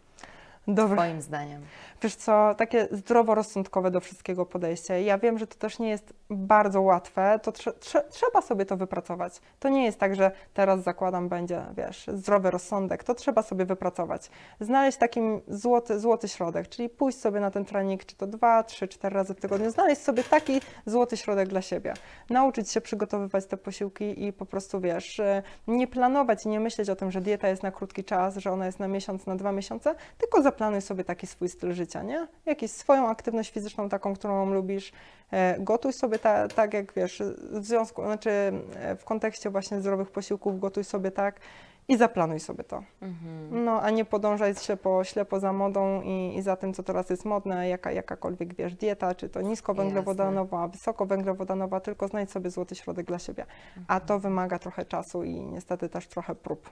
Dobra. Twoim zdaniem. Wiesz co, takie zdroworozsądkowe do wszystkiego podejście. Ja wiem, że to też nie jest bardzo łatwe, to trze- trze- trzeba sobie to wypracować. To nie jest tak, że teraz zakładam będzie, wiesz, zdrowy rozsądek, to trzeba sobie wypracować. Znaleźć taki złoty, złoty środek, czyli pójść sobie na ten trening, czy to dwa, trzy, cztery razy w tygodniu, znaleźć sobie taki złoty środek dla siebie. Nauczyć się przygotowywać te posiłki i po prostu, wiesz, e, nie planować nie myśleć o tym, że dieta jest na krótki czas, że ona jest na miesiąc, na dwa miesiące, tylko zaplanuj sobie taki swój styl życia, nie? Jakąś swoją aktywność fizyczną, taką, którą lubisz. E, Gotuj sobie ta, tak, jak wiesz, w związku, znaczy e, w kontekście właśnie zdrowych posiłków, gotuj sobie tak i zaplanuj sobie to. Mhm. No, a nie podążaj ślepo, ślepo za modą i, i za tym, co teraz jest modne, jaka, jakakolwiek, wiesz, dieta, czy to niskowęglowodanowa, wysokowęglowodanowa, tylko znajdź sobie złoty środek dla siebie. A to wymaga trochę czasu i niestety też trochę prób.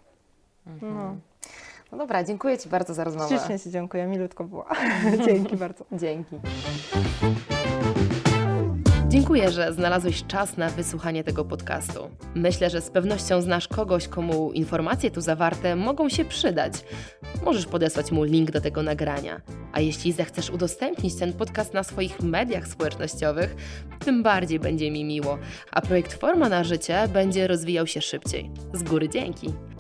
No. No dobra, dziękuję Ci bardzo za rozmowę. Ślicznie Ci dziękuję, milutko było. Dzięki bardzo. Dzięki. Dziękuję, że znalazłeś czas na wysłuchanie tego podcastu. Myślę, że z pewnością znasz kogoś, komu informacje tu zawarte mogą się przydać. Możesz podesłać mu link do tego nagrania. A jeśli zechcesz udostępnić ten podcast na swoich mediach społecznościowych, tym bardziej będzie mi miło, a projekt Forma na Życie będzie rozwijał się szybciej. Z góry dzięki!